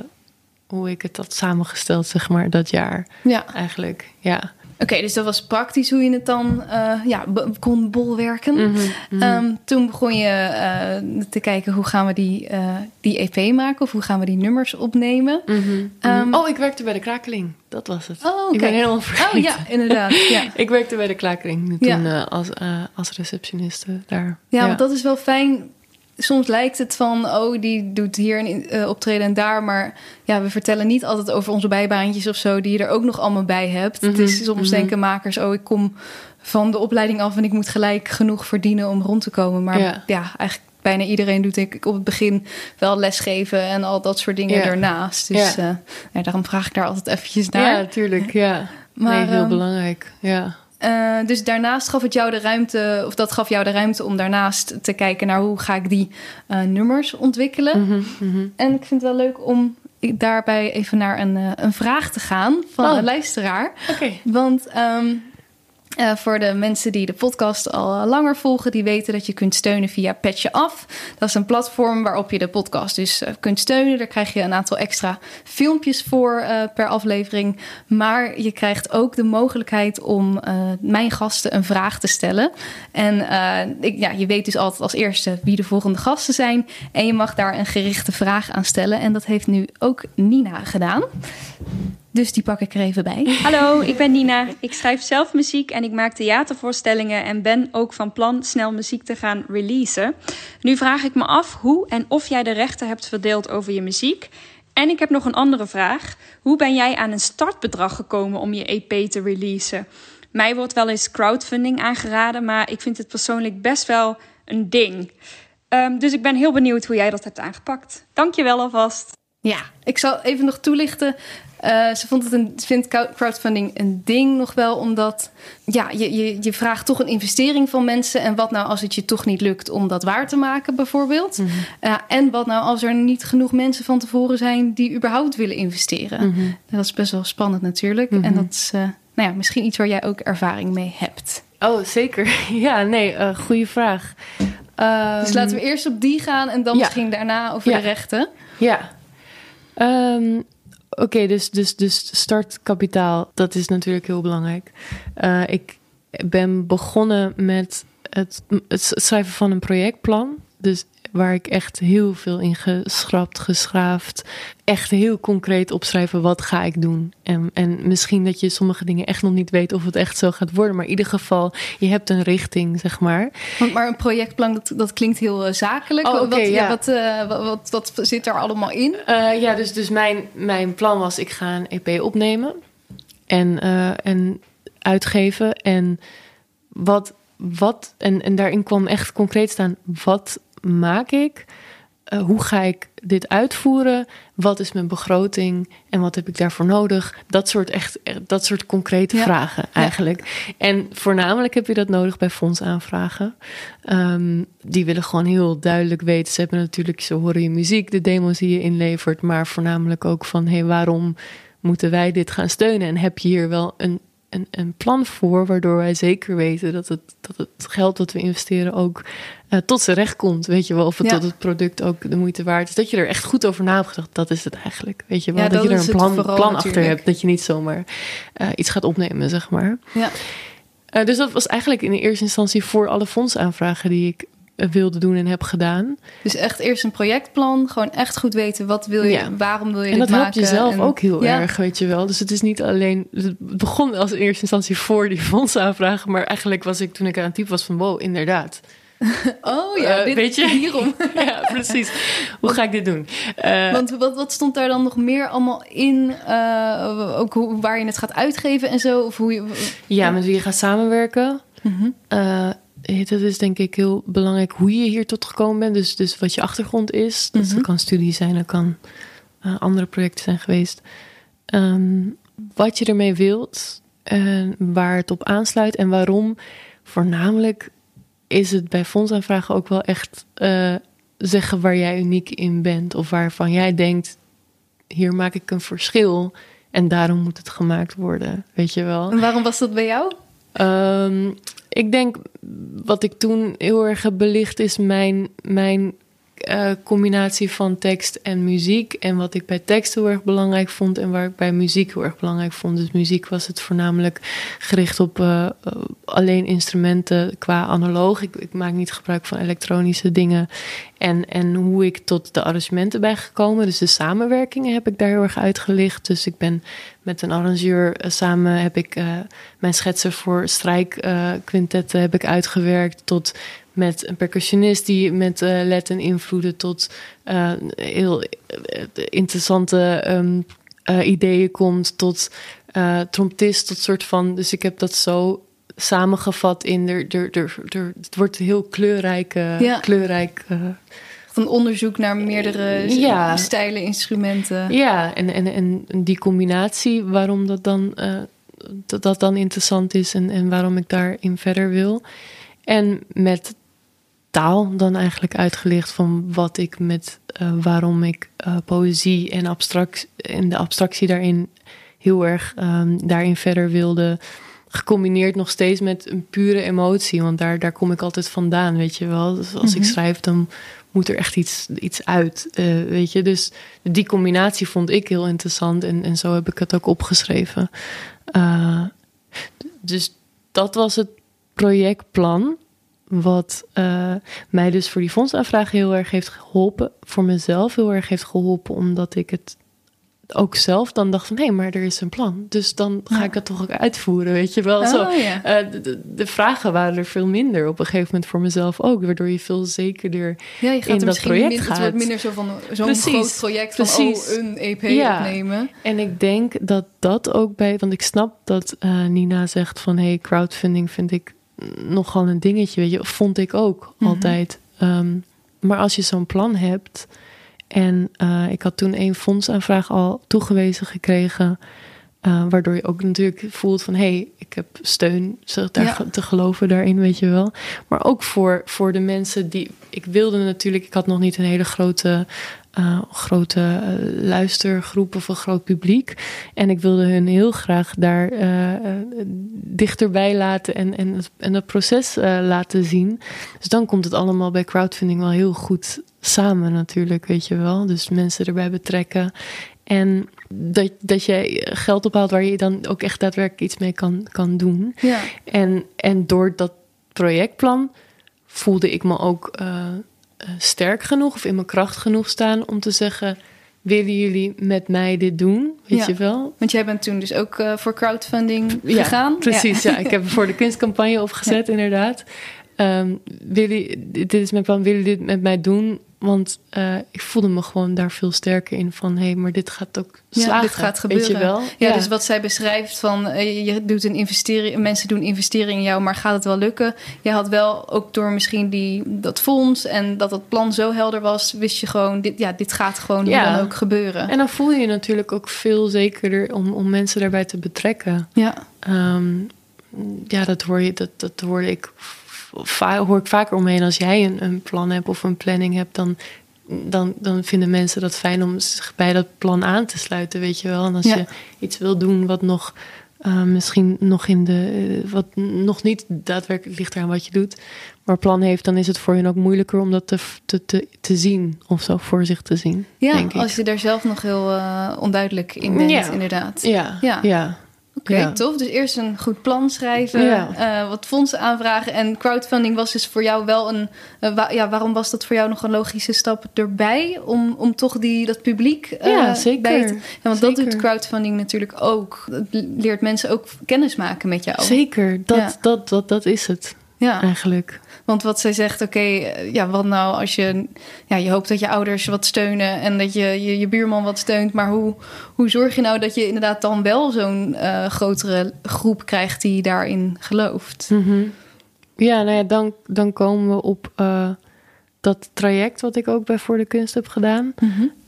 hoe ik het had samengesteld, zeg maar, dat jaar Ja, eigenlijk. Ja. oké, dus dat was praktisch hoe je het dan eh, ja, kon bolwerken. Ehm, toen begon je eh, te kijken hoe gaan we die, eh, die EP maken of hoe gaan we die nummers opnemen. Mhm, mhm. ehm, oh, ik werkte bij de Krakeling. Dat was het. Oh, Ik ben helemaal vergeten. Oh ja, inderdaad. Ja. Ik werkte bij de Krakeling toen Ja. als, als receptioniste daar. Ja, want dat is wel fijn. Soms lijkt het van, oh, die doet hier een eh, optreden en daar. Maar ja, we vertellen niet altijd over onze bijbaantjes of zo, die je er ook nog allemaal bij hebt. Mhm, Het is soms mhm. denken makers, oh, ik kom van de opleiding af en ik moet gelijk genoeg verdienen om rond te komen. Maar ja, Ja. eigenlijk bijna iedereen doet denk ik op het begin wel lesgeven en al dat soort dingen Ja. ernaast. Dus Ja. eh, ja, daarom vraag ik daar altijd eventjes naar. Ja, natuurlijk. Ja. Maar, nee, heel ehm, belangrijk. Ja. Eh, dus daarnaast gaf het jou de ruimte, of dat gaf jou de ruimte om daarnaast te kijken naar hoe ga ik die eh, nummers ontwikkelen. Mhm, mhm. En ik vind het wel leuk om daarbij even naar een, eh, een vraag te gaan van Oh. een luisteraar. Oké. Want ehm, Uh, voor de mensen die de podcast al langer volgen, die weten dat je kunt steunen via Petje Af. Dat is een platform waarop je de podcast dus uh, kunt steunen. Daar krijg je een aantal extra filmpjes voor per aflevering. Maar je krijgt ook de mogelijkheid om mijn gasten een vraag te stellen. En ik, ja, je weet dus altijd als eerste wie de volgende gasten zijn. En je mag daar een gerichte vraag aan stellen. En dat heeft nu ook Nina gedaan. Dus die pak ik er even bij. Hallo, ik ben Nina. Ik schrijf zelf muziek en ik maak theatervoorstellingen en ben ook van plan snel muziek te gaan releasen. Nu vraag ik me af hoe en of jij de rechten hebt verdeeld over je muziek. En ik heb nog een andere vraag. Hoe ben jij aan een startbedrag gekomen om je EP te releasen? Mij wordt wel eens crowdfunding aangeraden, maar ik vind het persoonlijk best wel een ding. Um, dus ik ben heel benieuwd hoe jij dat hebt aangepakt. Dank je wel alvast. Ja, ik zal even nog toelichten. Uh, ze vond het een, vindt crowdfunding een ding nog wel, omdat ja, je, je, je vraagt toch een investering van mensen. En wat nou als het je toch niet lukt om dat waar te maken, bijvoorbeeld? Mm -hmm. en wat nou als er niet genoeg mensen van tevoren zijn die überhaupt willen investeren? Mm -hmm. Dat is best wel spannend natuurlijk. Mm -hmm. En dat is uh, nou ja, misschien iets waar jij ook ervaring mee hebt. Oh, zeker. Ja, nee, goede vraag. Um, dus laten we eerst op die gaan en dan ja. misschien daarna over ja. de rechten. Ja. Um, Oké, dus, dus, dus startkapitaal, dat is natuurlijk heel belangrijk. Uh, ik ben begonnen met het schrijven van een projectplan. Dus waar ik echt heel veel in geschrapt, geschraafd. Echt heel concreet opschrijven wat ga ik doen. En, en misschien dat je sommige dingen echt nog niet weet of het echt zo gaat worden. Maar in ieder geval, je hebt een richting, zeg maar. Want, maar een projectplan, dat, dat klinkt heel uh, zakelijk. Oh, okay, wat, ja. wat, uh, wat, wat, wat, zit er allemaal in? Uh, ja, dus, dus mijn, mijn plan was, ik ga een EP opnemen. En, en uitgeven. En wat... Wat, en, en daarin kwam echt concreet staan, wat maak ik? Uh, hoe ga ik dit uitvoeren? Wat is mijn begroting en wat heb ik daarvoor nodig? Dat soort, echt, dat soort concrete ja. vragen eigenlijk. Ja. En voornamelijk heb je dat nodig bij fondsaanvragen. Um, die willen gewoon heel duidelijk weten. Ze hebben natuurlijk, ze horen je muziek, de demos die je inlevert, maar voornamelijk ook van hé, hey, waarom moeten wij dit gaan steunen? En heb je hier wel een een, een, plan voor, waardoor wij zeker weten dat het, dat het geld dat we investeren ook uh, tot zijn recht komt. Weet je wel, of het, ja. dat het product ook de moeite waard is. Dat je er echt goed over na hebt gedacht, dat is het eigenlijk. Weet je wel, ja, dat, dat, je er een plan, vooral, plan achter hebt, dat je niet zomaar uh, iets gaat opnemen, zeg maar. Ja. Uh, dus dat was eigenlijk in de eerste instantie voor alle fondsaanvragen die ik wilde doen en heb gedaan. Dus echt eerst een projectplan, gewoon echt goed weten wat wil je, ja. waarom wil je en dit maken. En dat helpt jezelf en, ook heel ja. erg, weet je wel. Dus het is niet alleen, het begon als in eerste instantie voor die fondsaanvragen, maar eigenlijk was ik toen ik aan het type was van wow, inderdaad. Oh ja, uh, dit, weet je hierom. ja, precies. Hoe ga ik dit doen? Uh, Want wat, wat stond daar dan nog meer allemaal in? Uh, ook hoe, waar je het gaat uitgeven en zo? Of hoe je, ja, met wie je gaat samenwerken. Mhm. -hmm dat is denk ik heel belangrijk hoe je hier tot gekomen bent. Dus, dus wat je achtergrond is. Dat mm-hmm. kan studie zijn, dat kan uh, andere projecten zijn geweest. Um, wat je ermee wilt en waar het op aansluit en waarom. Voornamelijk is het bij fondsaanvragen ook wel echt uh, zeggen waar jij uniek in bent. Of waarvan jij denkt, hier maak ik een verschil. En daarom moet het gemaakt worden, weet je wel. En waarom was dat bij jou? Um, ik denk wat ik toen heel erg heb belicht is mijn, mijn uh, combinatie van tekst en muziek. En wat ik bij tekst heel erg belangrijk vond en waar ik bij muziek heel erg belangrijk vond. Dus muziek was het voornamelijk gericht op uh, alleen instrumenten qua analoog. Ik, ik, maak niet gebruik van elektronische dingen. En, en hoe ik tot de arrangementen ben gekomen. Dus de samenwerkingen heb ik daar heel erg uitgelicht. Dus ik ben met een arrangeur samen heb ik mijn schetsen voor strijkquintetten heb ik uitgewerkt tot met een percussionist die met uh, led en invloeden tot uh, heel interessante um, uh, ideeën komt, tot trompetist, tot soort van. Dus ik heb dat zo samengevat in er, er, er, er het wordt heel kleurrijk, ja. kleurrijk. een onderzoek naar meerdere ja. stijlen, instrumenten. Ja, en, en, en die combinatie, waarom dat dan, dat, dat dan interessant is en, en waarom ik daarin verder wil. En met taal dan eigenlijk uitgelicht van wat ik met uh, waarom ik uh, poëzie en abstract en de abstractie daarin heel erg um, daarin verder wilde gecombineerd nog steeds met een pure emotie. Want daar, daar kom ik altijd vandaan, weet je wel. Dus als ik schrijf, dan moet er echt iets, iets uit, eh, weet je. Dus die combinatie vond ik heel interessant. En, en zo heb ik het ook opgeschreven. Dus dat was het projectplan. Wat uh, mij dus voor die fondsaanvraag heel erg heeft geholpen. Voor mezelf heel erg heeft geholpen. Omdat ik het ook zelf dan dacht van... hé, maar er is een plan. Dus dan ga ik dat toch ook uitvoeren, weet je wel. Oh, Zo. ja. Uh, de, de, vragen waren er veel minder op een gegeven moment voor mezelf ook. Waardoor je veel zekerder ja, je gaat in dat project minder, gaat. Het wordt minder zo van zo'n Precies, groot project van precies. oh, een EP Ja. opnemen. En ik denk dat dat ook bij... Want ik snap dat eh, Nina zegt van... hé, hey, crowdfunding vind ik nogal een dingetje, weet je. Vond ik ook Mhm. altijd. Ehm, maar als je zo'n plan hebt... En uh, ik had toen één fondsaanvraag al toegewezen gekregen... Uh, waardoor je ook natuurlijk voelt van... hé, hey, ik heb steun zeg, daar Ja. te geloven daarin, weet je wel. Maar ook voor, voor de mensen die... Ik wilde natuurlijk... Ik had nog niet een hele grote, uh, grote uh, luistergroep of een groot publiek. En ik wilde hun heel graag daar uh, dichterbij laten... en, en, en dat proces laten zien. Dus dan komt het allemaal bij crowdfunding wel heel goed samen natuurlijk, weet je wel. Dus mensen erbij betrekken. En dat, dat je geld ophaalt waar je dan ook echt daadwerkelijk iets mee kan, kan doen. Ja. En, en door dat projectplan voelde ik me ook sterk genoeg of in mijn kracht genoeg staan om te zeggen: willen jullie met mij dit doen? Weet Ja. je wel? Want jij bent toen dus ook uh, voor crowdfunding Ja, gegaan. Precies, ja. ik heb voor de kunstcampagne opgezet, inderdaad. Um, willen, dit is mijn plan, willen jullie dit met mij doen? Want uh, ik voelde me gewoon daar veel sterker in van... hé, hey, maar dit gaat ook slagen, ja, dit gaat gebeuren. weet je wel? Ja, ja, dus wat zij beschrijft van... Uh, je doet een investering, mensen doen investering in jou... maar gaat het wel lukken? Je had wel ook door misschien die, dat fonds... en dat het plan zo helder was... wist je gewoon, dit, ja, dit gaat gewoon ja. dan ook gebeuren. En dan voel je je natuurlijk ook veel zekerder... om, om mensen daarbij te betrekken. Ja. Um, ja, dat hoor, je, dat, dat hoorde ik hoor ik vaker omheen als jij een, een, plan hebt of een planning hebt, dan, dan, dan vinden mensen dat fijn om zich bij dat plan aan te sluiten, weet je wel. En als ja. je iets wil doen wat nog uh, misschien nog in de, uh, wat nog niet daadwerkelijk ligt eraan wat je doet, maar plan heeft, dan is het voor hen ook moeilijker om dat te, te, te, te zien of zo voor zich te zien. Ja, denk ik. als je daar zelf nog heel uh, onduidelijk in bent, ja. inderdaad. Ja, ja. ja. Oké, Ja. tof. Dus eerst een goed plan schrijven, Ja. uh, wat fondsen aanvragen. En crowdfunding was dus voor jou wel een... Uh, wa ja, waarom was dat voor jou nog een logische stap erbij? Om, om toch die, dat publiek uh, Ja, zeker. bij te... Ja, want dat doet crowdfunding natuurlijk ook. Het leert mensen ook kennis maken met jou. Zeker, dat, dat, dat, dat is het Ja, eigenlijk. Want wat zij zegt, oké, ja, wat nou als je... Ja, je hoopt dat je ouders wat steunen en dat je je, je buurman wat steunt. Maar hoe, hoe zorg je nou dat je inderdaad dan wel zo'n eh, grotere groep krijgt die daarin gelooft? Mhm. Ja, nou ja, dan, dan komen we op eh, dat traject wat ik ook bij Voor de Kunst heb gedaan.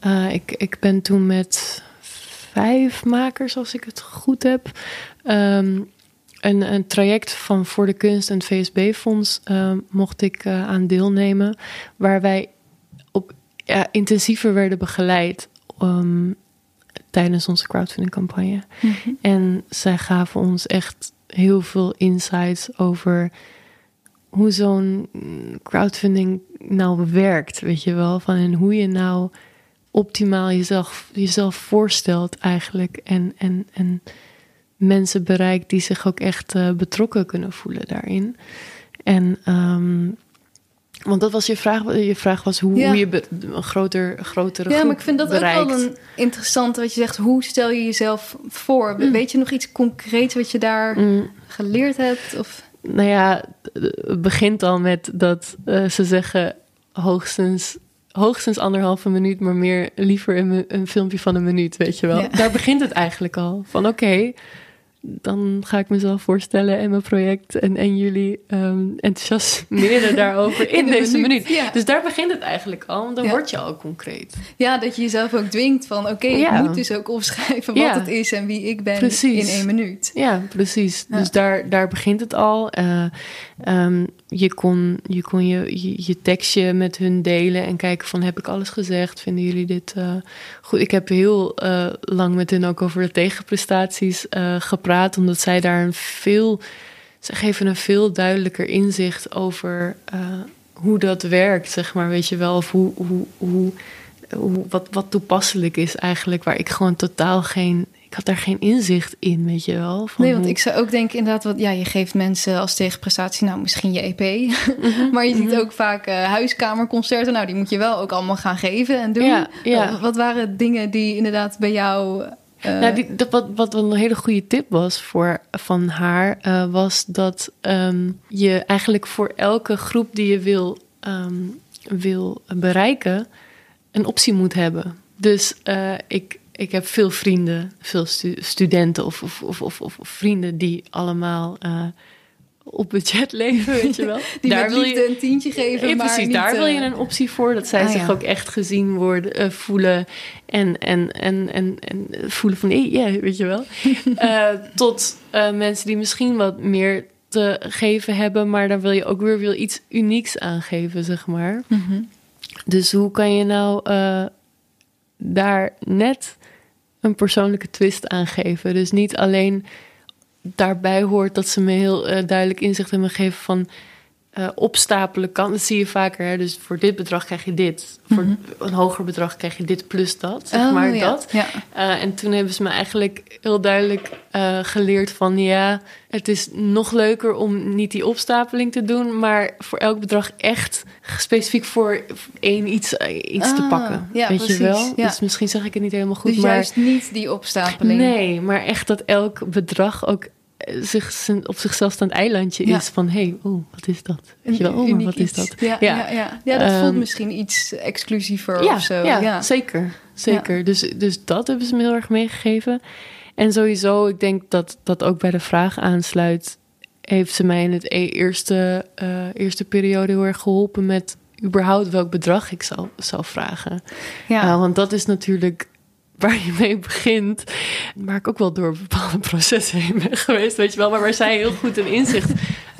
Uh, ik, ik ben toen met vijf makers, als ik het goed heb, um, een, een traject van Voor de Kunst en het VSB-fonds uh, mocht ik uh, aan deelnemen, waar wij op ja, intensiever werden begeleid um, tijdens onze crowdfunding-campagne. Mhm. En zij gaven ons echt heel veel insights over hoe zo'n crowdfunding nou werkt, weet je wel, van en hoe je nou optimaal jezelf, jezelf voorstelt eigenlijk en, en, en mensen bereikt die zich ook echt uh, betrokken kunnen voelen daarin. En um, want dat was je vraag. Je vraag was hoe, Ja. hoe je be- een groter, grotere Ja, maar ik vind dat bereikt. ook wel een interessant wat je zegt. Hoe stel je jezelf voor? Weet je nog iets concreets wat je daar Mm, geleerd hebt? Of... nou ja, het begint al met dat eh, ze zeggen hoogstens, hoogstens anderhalve minuut, maar meer liever een, een filmpje van een minuut, weet je wel. Ja. Daar begint het eigenlijk al. Van oké, dan ga ik mezelf voorstellen en mijn project en, en jullie ehm, enthousiasmeren daarover in, deze minuut, minuut. ja. Dus daar begint het eigenlijk al, want dan Ja. word je al concreet. Ja, dat je jezelf ook dwingt van... oké, Ja. ik moet dus ook opschrijven wat het is... en wie ik ben Precies. in één minuut. Ja, precies. Ja. Dus daar, daar begint het al. Eh, ehm, je kon, je, kon je, je, je tekstje met hun delen en kijken van heb ik alles gezegd? Vinden jullie dit uh, goed? Ik heb heel uh, lang met hun ook over de tegenprestaties uh, gepraat, omdat zij daar een veel, ze geven een veel duidelijker inzicht over hoe dat werkt, zeg maar, weet je wel, of hoe, hoe, hoe, hoe wat, wat toepasselijk is eigenlijk, waar ik gewoon totaal geen ik had daar geen inzicht in, weet je wel. Van nee, want ik zou ook denken inderdaad, wat, ja, je geeft mensen als tegenprestatie, nou misschien je EP, maar je ziet mhm. ook vaak uh, huiskamerconcerten, nou die moet je wel ook allemaal gaan geven en doen. Ja, ja. wat waren dingen die inderdaad bij jou... Uh... Nou, die, dat, wat, wat een hele goede tip was voor, van haar, was dat um, je eigenlijk voor elke groep die je wil, um, wil bereiken, een optie moet hebben. Dus ik, ik heb veel vrienden, veel studenten of, of, of, of, vrienden die allemaal uh, op budget leven, weet je wel. die daar wil je een tientje geven, ja, maar precies, niet, daar wil je eh, een optie voor dat zij ah, zich ook echt gezien worden, uh, voelen en, en, en, en, en voelen van, ja, yeah, weet je wel. tot mensen die misschien wat meer te geven hebben, maar dan wil je ook weer wil iets unieks aangeven, zeg maar. Mm -hmm. Dus hoe kan je nou daar net een persoonlijke twist aangeven. Dus niet alleen daarbij hoort dat ze me heel uh, duidelijk inzicht hebben gegeven van uh, opstapelen kan. Dat zie je vaker. Hè? Dus voor dit bedrag krijg je dit. Voor mhm. een hoger bedrag krijg je dit plus dat. Zeg oh, maar dat. Ja. Uh, en toen hebben ze me eigenlijk heel duidelijk uh, geleerd van ja, het is nog leuker om niet die opstapeling te doen, maar voor elk bedrag echt specifiek voor één iets, iets te ah, pakken. Ja, weet precies, je wel? Ja. Dus misschien zeg ik het niet helemaal goed. Dus maar, juist niet die opstapeling. Nee, maar echt dat elk bedrag ook zich, op zichzelf staand eilandje is van hé, hey, oh, wat is dat? Weet je wel, oh, wat is dat? Ja, ja. ja, ja. dat voelt ehm, misschien iets exclusiever of zo. Ja, zeker. Zeker. Dus, dus dat hebben ze me heel erg meegegeven. En sowieso, ik denk dat dat ook bij de vraag aansluit. Heeft ze mij in het e-, eerste, uh, eerste periode heel erg geholpen met überhaupt welk bedrag ik zou, zou vragen. Ja. Uh, want dat is natuurlijk waar je mee begint. Waar ik ook wel door bepaalde processen heen ben geweest, weet je wel. Maar waar zij heel goed een inzicht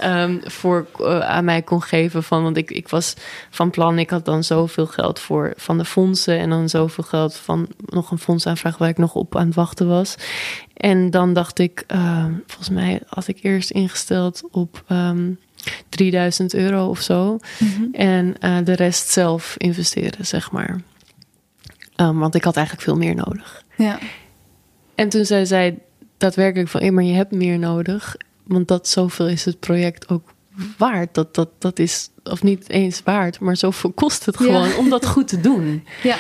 um, voor uh, aan mij kon geven. Van, want ik, ik was van plan, ik had dan zoveel geld voor van de fondsen. En dan zoveel geld van nog een fondsaanvraag waar ik nog op aan het wachten was. En dan dacht ik, uh, volgens mij had ik eerst ingesteld op. Um, 3000 euro of zo. Mm -hmm. En uh, de rest zelf investeren, zeg maar. Um, want ik had eigenlijk veel meer nodig. Ja. En toen zei zij daadwerkelijk van... Hey, maar je hebt meer nodig. Want dat zoveel is het project ook waard. Dat, dat, dat is, of niet eens waard, maar zoveel kost het gewoon om dat goed te doen. Ja.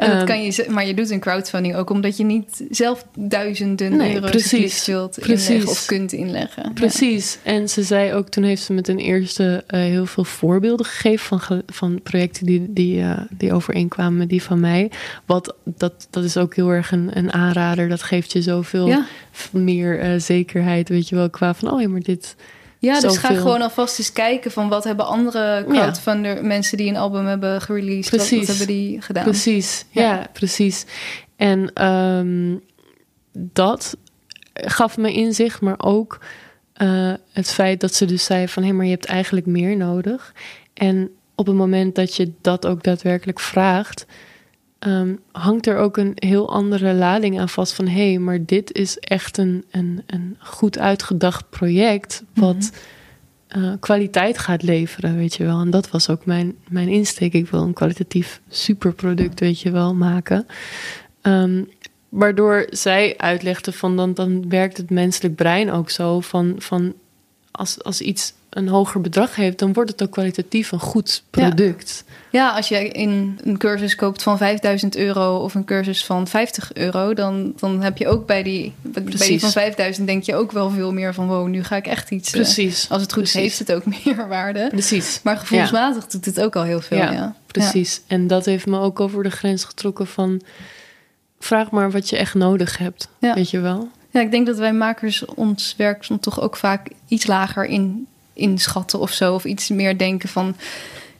En dat kan je, maar je doet een crowdfunding ook omdat je niet zelf duizenden nee, euro's precies, wilt precies. inleggen of kunt inleggen. Precies. En ze zei ook, toen heeft ze met een eerste uh, heel veel voorbeelden gegeven van, van projecten die, die, uh, die overeenkwamen met die van mij. Wat dat, dat is ook heel erg een, een aanrader. Dat geeft je zoveel ja. meer uh, zekerheid, weet je wel, qua van, oh ja, maar dit ja, dus ga gewoon alvast eens kijken van wat hebben andere crowdfunder ja. mensen die een album hebben gereleased, precies. Wat, hebben die gedaan? Precies, ja, precies. En um, dat gaf me inzicht, maar ook uh, het feit dat ze dus zei van hé, hey, maar je hebt eigenlijk meer nodig. En op het moment dat je dat ook daadwerkelijk vraagt, um, hangt er ook een heel andere lading aan vast van hé, hey, maar dit is echt een, een, een goed uitgedacht project wat uh, kwaliteit gaat leveren, weet je wel. En dat was ook mijn, mijn insteek. Ik wil een kwalitatief superproduct, weet je wel, maken. Um, waardoor zij uitlegde van dan, dan werkt het menselijk brein ook zo van, van als, als iets een hoger bedrag heeft, dan wordt het ook kwalitatief een goed product. Ja, als je in een cursus koopt van 5000 euro of een cursus van 50 euro, dan, dan heb je ook bij die, bij die van 5000 denk je ook wel veel meer van wow, nu ga ik echt iets. Eh, precies. als het goed is, heeft het ook meer waarde. Precies. Maar gevoelsmatig doet het ook al heel veel. Ja, ja. precies. En dat heeft me ook over de grens getrokken van vraag maar wat je echt nodig hebt. Weet je wel? Ja, ik denk dat wij makers ons werk toch ook vaak iets lager in, inschatten of zo. Of iets meer denken van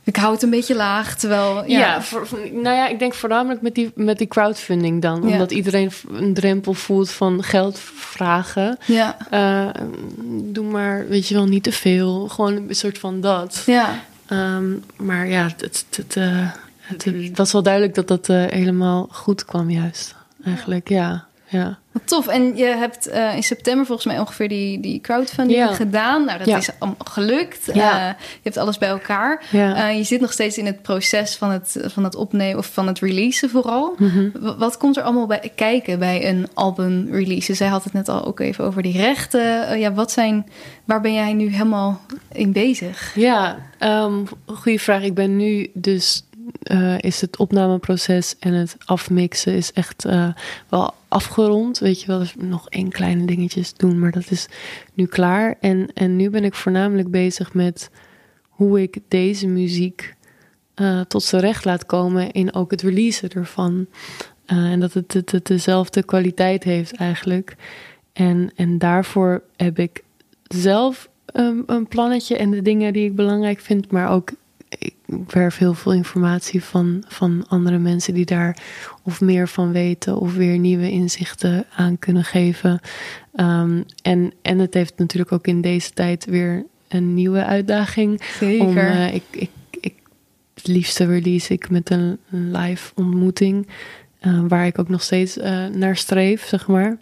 ik hou het een beetje laag, terwijl... Ja, Ja, voor, voor- nou ja, ik denk voornamelijk met die, met die crowdfunding dan. Ja. Omdat iedereen een drempel voelt van geld vragen. ja, Eh, doe maar, weet je wel, niet te veel. Gewoon een soort van dat. ja. Ehm, maar ja, het, het, het, eh, het, het was wel duidelijk dat dat eh, helemaal goed kwam juist. Eigenlijk, ja. Ja. Wat tof. En je hebt eh, in september volgens mij ongeveer die, die crowdfunding Ja. gedaan. Nou, dat Ja. is allemaal gelukt. Ja. Eh, je hebt alles bij elkaar. Eh, je zit nog steeds in het proces van het, van het opnemen of van het releasen vooral. Mhm. Wat komt er allemaal bij kijken bij een album release? Zij had het net al ook even over die rechten. Ja, wat zijn, waar ben jij nu helemaal in bezig? Ja, ehm goede vraag. Ik ben nu dus eh, is het opnameproces en het afmixen is echt eh, wel afgerond. Weet je wel, dus nog één kleine dingetjes doen, maar dat is nu klaar. En, en nu ben ik voornamelijk bezig met hoe ik deze muziek eh, tot zijn recht laat komen in ook het releasen ervan. En dat het, het, dezelfde kwaliteit heeft eigenlijk. En, en daarvoor heb ik zelf um, een plannetje en de dingen die ik belangrijk vind, maar ook werf heel veel informatie van, van andere mensen die daar of meer van weten of weer nieuwe inzichten aan kunnen geven. Um, en, en het heeft natuurlijk ook in deze tijd weer een nieuwe uitdaging. Zeker. Om, uh, ik, ik, ik, het liefste release ik met een, live ontmoeting. Uh, waar ik ook nog steeds uh, naar streef, zeg maar.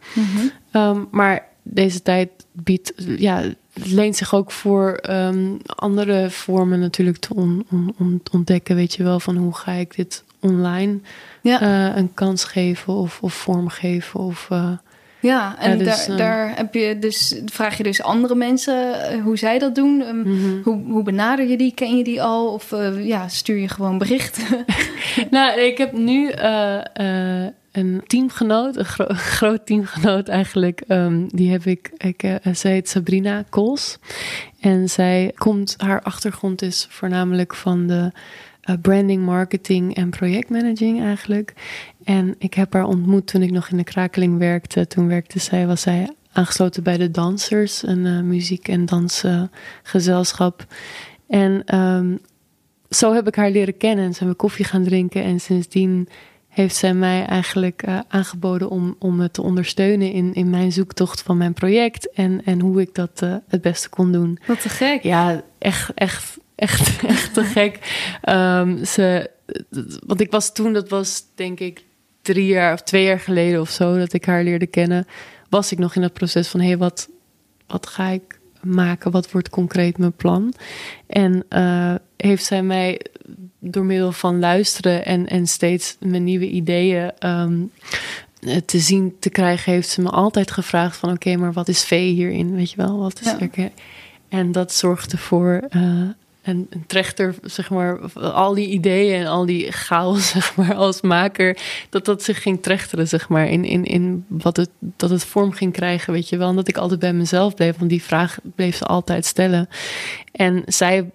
Um, maar deze tijd biedt, ja, leent zich ook voor um, andere vormen natuurlijk te on, on, on, ontdekken. Weet je wel, van hoe ga ik dit online Ja. uh, een kans geven of, of vormgeven of... Uh, Ja, en Ja, dus, daar, eh, daar heb je dus, vraag je dus andere mensen eh, hoe zij dat doen. Um, mhm. hoe, hoe benader je die? Ken je die al? Of eh, ja, stuur je gewoon berichten? Nou, ik heb nu eh, eh, een teamgenoot, een gro- groot teamgenoot eigenlijk. Ehm, die heb ik, ik eh, zij heet Sabrina Kools. En zij komt, haar achtergrond is voornamelijk van de eh, branding, marketing en projectmanaging eigenlijk. En ik heb haar ontmoet toen ik nog in de krakeling werkte. Toen werkte zij, was zij aangesloten bij de Dansers, een eh, muziek- en dansgezelschap. en ehm, zo heb ik haar leren kennen en zijn we koffie gaan drinken. En sindsdien heeft zij mij eigenlijk uh, aangeboden om, om me te ondersteunen in, in mijn zoektocht van mijn project. En, en hoe ik dat uh, het beste kon doen. Wat te gek. Ja, echt, echt, echt, echt te gek. Um, ze, want ik was toen, dat was denk ik drie jaar of twee jaar geleden of zo, dat ik haar leerde kennen. Was ik nog in het proces van: hé, hey, wat, wat ga ik maken? Wat wordt concreet mijn plan? En uh, heeft zij mij door middel van luisteren en, en steeds mijn nieuwe ideeën um, te zien te krijgen, heeft ze me altijd gevraagd van oké, okay, maar wat is V hierin? Weet je wel, wat is ja. En dat zorgde voor uh, een, een trechter, zeg maar, al die ideeën en al die chaos, zeg maar, als maker, dat dat zich ging trechteren, zeg maar, in, in, in wat het, dat het vorm ging krijgen, weet je wel. En dat ik altijd bij mezelf bleef, want die vraag bleef ze altijd stellen. En zij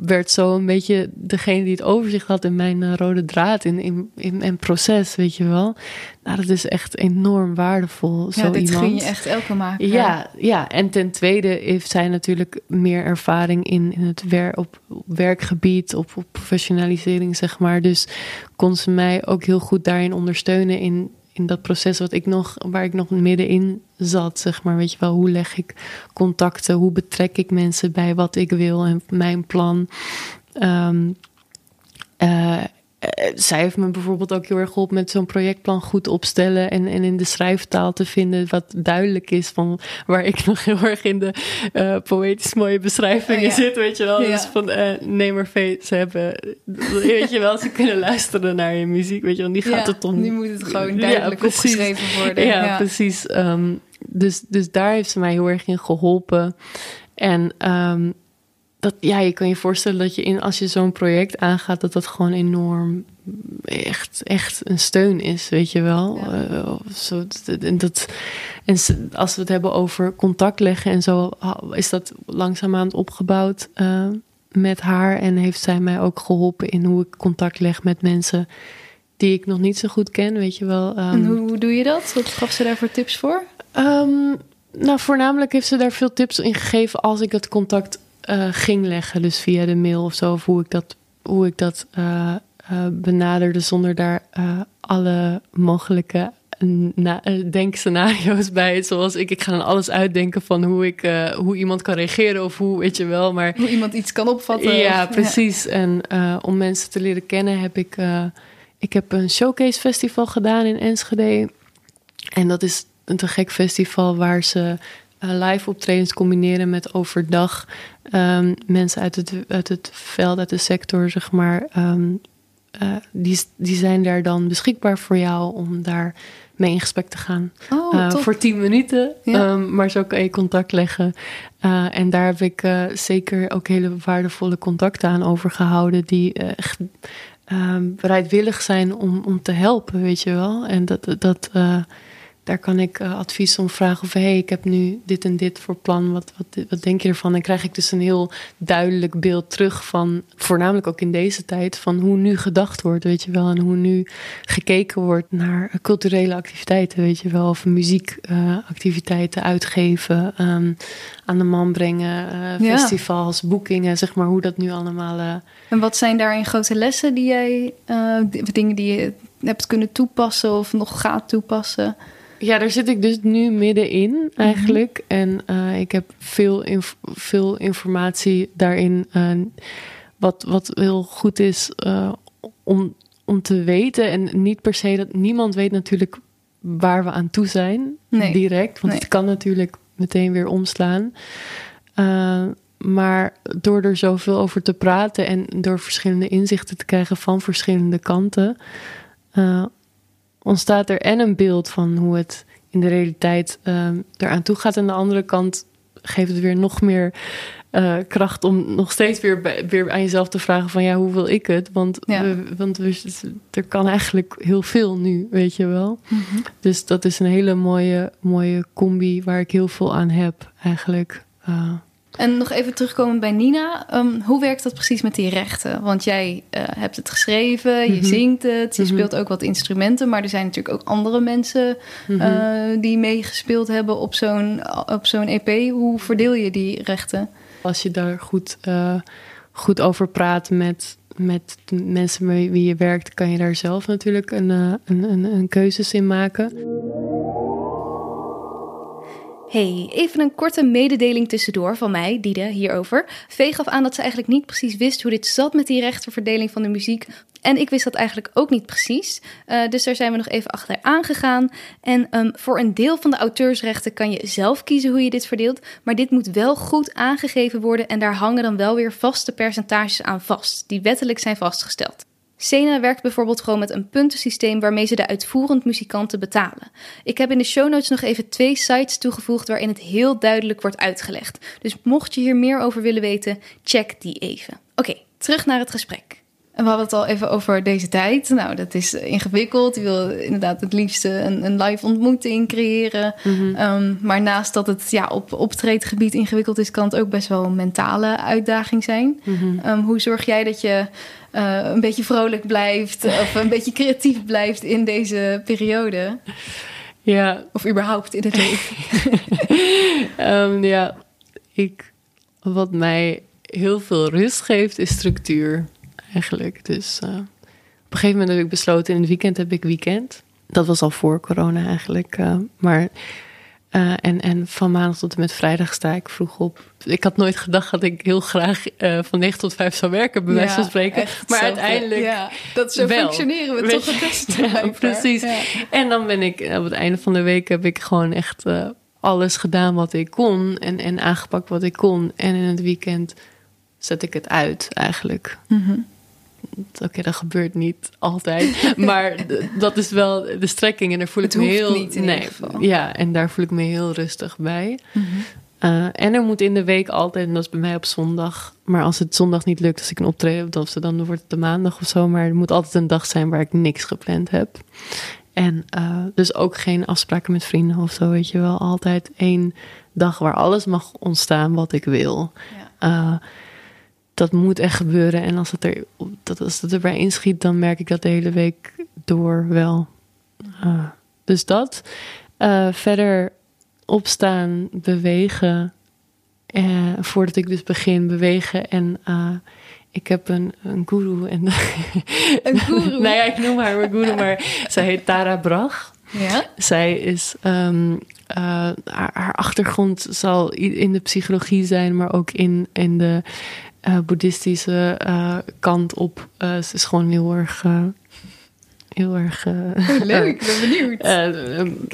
werd zo een beetje degene die het overzicht had in mijn uh, rode draad in, in, in mijn proces, weet je wel. Nou, dat is echt enorm waardevol. Ja, zo dit iemand. gun je echt elke maker. Ja, ja, en ten tweede heeft zij natuurlijk meer ervaring in, in het wer op, op werkgebied, op, op professionalisering, zeg maar. Dus kon ze mij ook heel goed daarin ondersteunen in, in dat proces wat ik nog, waar ik nog middenin zat, zeg maar. Weet je wel, hoe leg ik contacten, hoe betrek ik mensen bij wat ik wil en mijn plan. Um, uh, zij heeft me bijvoorbeeld ook heel erg geholpen met zo'n projectplan goed opstellen en, en in de schrijftaal te vinden wat duidelijk is van waar ik nog heel erg in de uh, poëtisch mooie beschrijvingen Oh, ja. zit, weet je wel. Ja. Dus van uh, nee maar Vee, ze hebben, weet je wel, ze kunnen luisteren naar je muziek, weet je wel. Die gaat Ja, het om. nu moet het gewoon duidelijk opgeschreven worden. Ja, Ja. precies. Um, dus, dus daar heeft ze mij heel erg in geholpen. En um, dat, ja, je kan je voorstellen dat je in, als je zo'n project aangaat, dat dat gewoon enorm echt, echt een steun is, weet je wel. Ja. Uh, zo, en, dat, en als we het hebben over contact leggen en zo, is dat langzaamaan opgebouwd uh, met haar. En heeft zij mij ook geholpen in hoe ik contact leg met mensen die ik nog niet zo goed ken, weet je wel. Um, en hoe, hoe, doe je dat? Wat gaf ze daarvoor tips voor? Um, nou, voornamelijk heeft ze daar veel tips in gegeven als ik het contact uh, ging leggen. Dus via de mail of zo, of hoe ik dat hoe ik dat uh, benaderde zonder daar alle mogelijke na, denkscenario's bij. Zoals ik, ik ga dan alles uitdenken van hoe ik hoe iemand kan reageren of hoe weet je wel. Maar hoe iemand iets kan opvatten. Ja, precies. En om mensen te leren kennen heb ik. ik heb een showcase festival gedaan in Enschede. En dat is een te gek festival waar ze live optredens combineren met overdag um, mensen uit het, uit het veld, uit de sector, zeg maar, um, uh, die, die zijn daar dan beschikbaar voor jou om daar mee in gesprek te gaan. Oh, uh, voor tien minuten, ja. um, maar zo kan je contact leggen. Uh, en daar heb ik zeker ook hele waardevolle contacten aan overgehouden, die echt bereidwillig zijn om, om te helpen, weet je wel. En dat, dat daar kan ik uh, advies om vragen of hé, hey, ik heb nu dit en dit voor plan. Wat, wat, wat denk je ervan? En krijg ik dus een heel duidelijk beeld terug van, voornamelijk ook in deze tijd, van hoe nu gedacht wordt, weet je wel. En hoe nu gekeken wordt naar culturele activiteiten, weet je wel. Of muziekactiviteiten uh, uitgeven, um, aan de man brengen, uh, festivals, ja. boekingen, zeg maar, hoe dat nu allemaal. En wat zijn daarin grote lessen die jij, dingen die je hebt kunnen toepassen of nog gaat toepassen? Ja, daar zit ik dus nu middenin mhm. eigenlijk. En uh, ik heb veel, inf veel informatie daarin. Uh, wat, wat heel goed is uh, om, om te weten. En niet per se dat niemand weet natuurlijk waar we aan toe zijn. Nee. Direct. Want nee. het kan natuurlijk meteen weer omslaan. maar door er zoveel over te praten en door verschillende inzichten te krijgen van verschillende kanten, ontstaat er en een beeld van hoe het in de realiteit uh, eraan toe gaat. En aan de andere kant geeft het weer nog meer uh, kracht om nog steeds weer, weer aan jezelf te vragen van ja, hoe wil ik het? Want, ja. we, want we, er kan eigenlijk heel veel nu, weet je wel. Mm -hmm. Dus dat is een hele mooie, mooie combi waar ik heel veel aan heb eigenlijk. Uh, en nog even terugkomen bij Nina. Um, hoe werkt dat precies met die rechten? Want jij uh, hebt het geschreven, je mm -hmm. zingt het, je mm -hmm. speelt ook wat instrumenten. Maar er zijn natuurlijk ook andere mensen mm -hmm. uh, die meegespeeld hebben op zo'n, op zo'n EP. Hoe verdeel je die rechten? Als je daar goed, uh, goed over praat met, met de mensen met wie je werkt, kan je daar zelf natuurlijk een, een, een, een keuzes in maken. Hey, even een korte mededeling tussendoor van mij, Diede, hierover. Vee gaf aan dat ze eigenlijk niet precies wist hoe dit zat met die rechterverdeling van de muziek. En ik wist dat eigenlijk ook niet precies. Uh, dus daar zijn we nog even achteraan gegaan. En um, voor een deel van de auteursrechten kan je zelf kiezen hoe je dit verdeelt. Maar dit moet wel goed aangegeven worden. En daar hangen dan wel weer vaste percentages aan vast, die wettelijk zijn vastgesteld. Sena werkt bijvoorbeeld gewoon met een puntensysteem waarmee ze de uitvoerend muzikanten betalen. Ik heb in de show notes nog even twee sites toegevoegd waarin het heel duidelijk wordt uitgelegd. Dus mocht je hier meer over willen weten, check die even. Oké, terug naar het gesprek. En we hadden het al even over deze tijd. Nou, dat is ingewikkeld. Je wil inderdaad het liefste een, een live ontmoeting creëren. Mm -hmm. um, maar naast dat het ja, op optreedgebied ingewikkeld is, kan het ook best wel een mentale uitdaging zijn. Mm -hmm. um, hoe zorg jij dat je uh, een beetje vrolijk blijft of een beetje creatief blijft in deze periode? Ja. Of überhaupt in het leven? um, ja, ik, wat mij heel veel rust geeft, is structuur eigenlijk. Dus uh, op een gegeven moment heb ik besloten, in het weekend heb ik weekend. Dat was al voor corona eigenlijk. Uh, maar uh, en, en van maandag tot en met vrijdag sta ik vroeg op. Ik had nooit gedacht dat ik heel graag van 9 tot 5 zou werken, bij wijze van spreken. Maar uiteindelijk. Ja, dat zo wel. functioneren we toch het beste. Ja, precies. Ja. En dan ben ik op het einde van de week heb ik gewoon echt alles gedaan wat ik kon. En, en aangepakt wat ik kon. En in het weekend zet ik het uit eigenlijk. Mm -hmm. Oké, okay, dat gebeurt niet altijd. maar dat is wel de strekking. En daar voel het ik me heel. Niet in nee, ja, en daar voel ik me heel rustig bij. Mm -hmm. uh, en er moet in de week altijd, en dat is bij mij op zondag. Maar als het zondag niet lukt, als ik een optreden heb, of dan wordt het de maandag of zo. Maar er moet altijd een dag zijn waar ik niks gepland heb. En uh, dus ook geen afspraken met vrienden of zo, weet je wel. Altijd één dag waar alles mag ontstaan wat ik wil. Ja. Uh, dat moet echt gebeuren. En als het, er, dat, als het erbij inschiet, dan merk ik dat de hele week door wel. Uh, dus dat. Uh, verder opstaan, bewegen. Uh, voordat ik dus begin bewegen en ik heb een, een guru. En een guru? nou ja, ik noem haar mijn guru, maar zij heet Tara Brach. Ja? Zij is... Um, uh, haar, achtergrond zal in de psychologie zijn, maar ook in, in de uh, boeddhistische uh, kant op. ze is gewoon heel erg heel erg. Uh, leuk, ik ben benieuwd.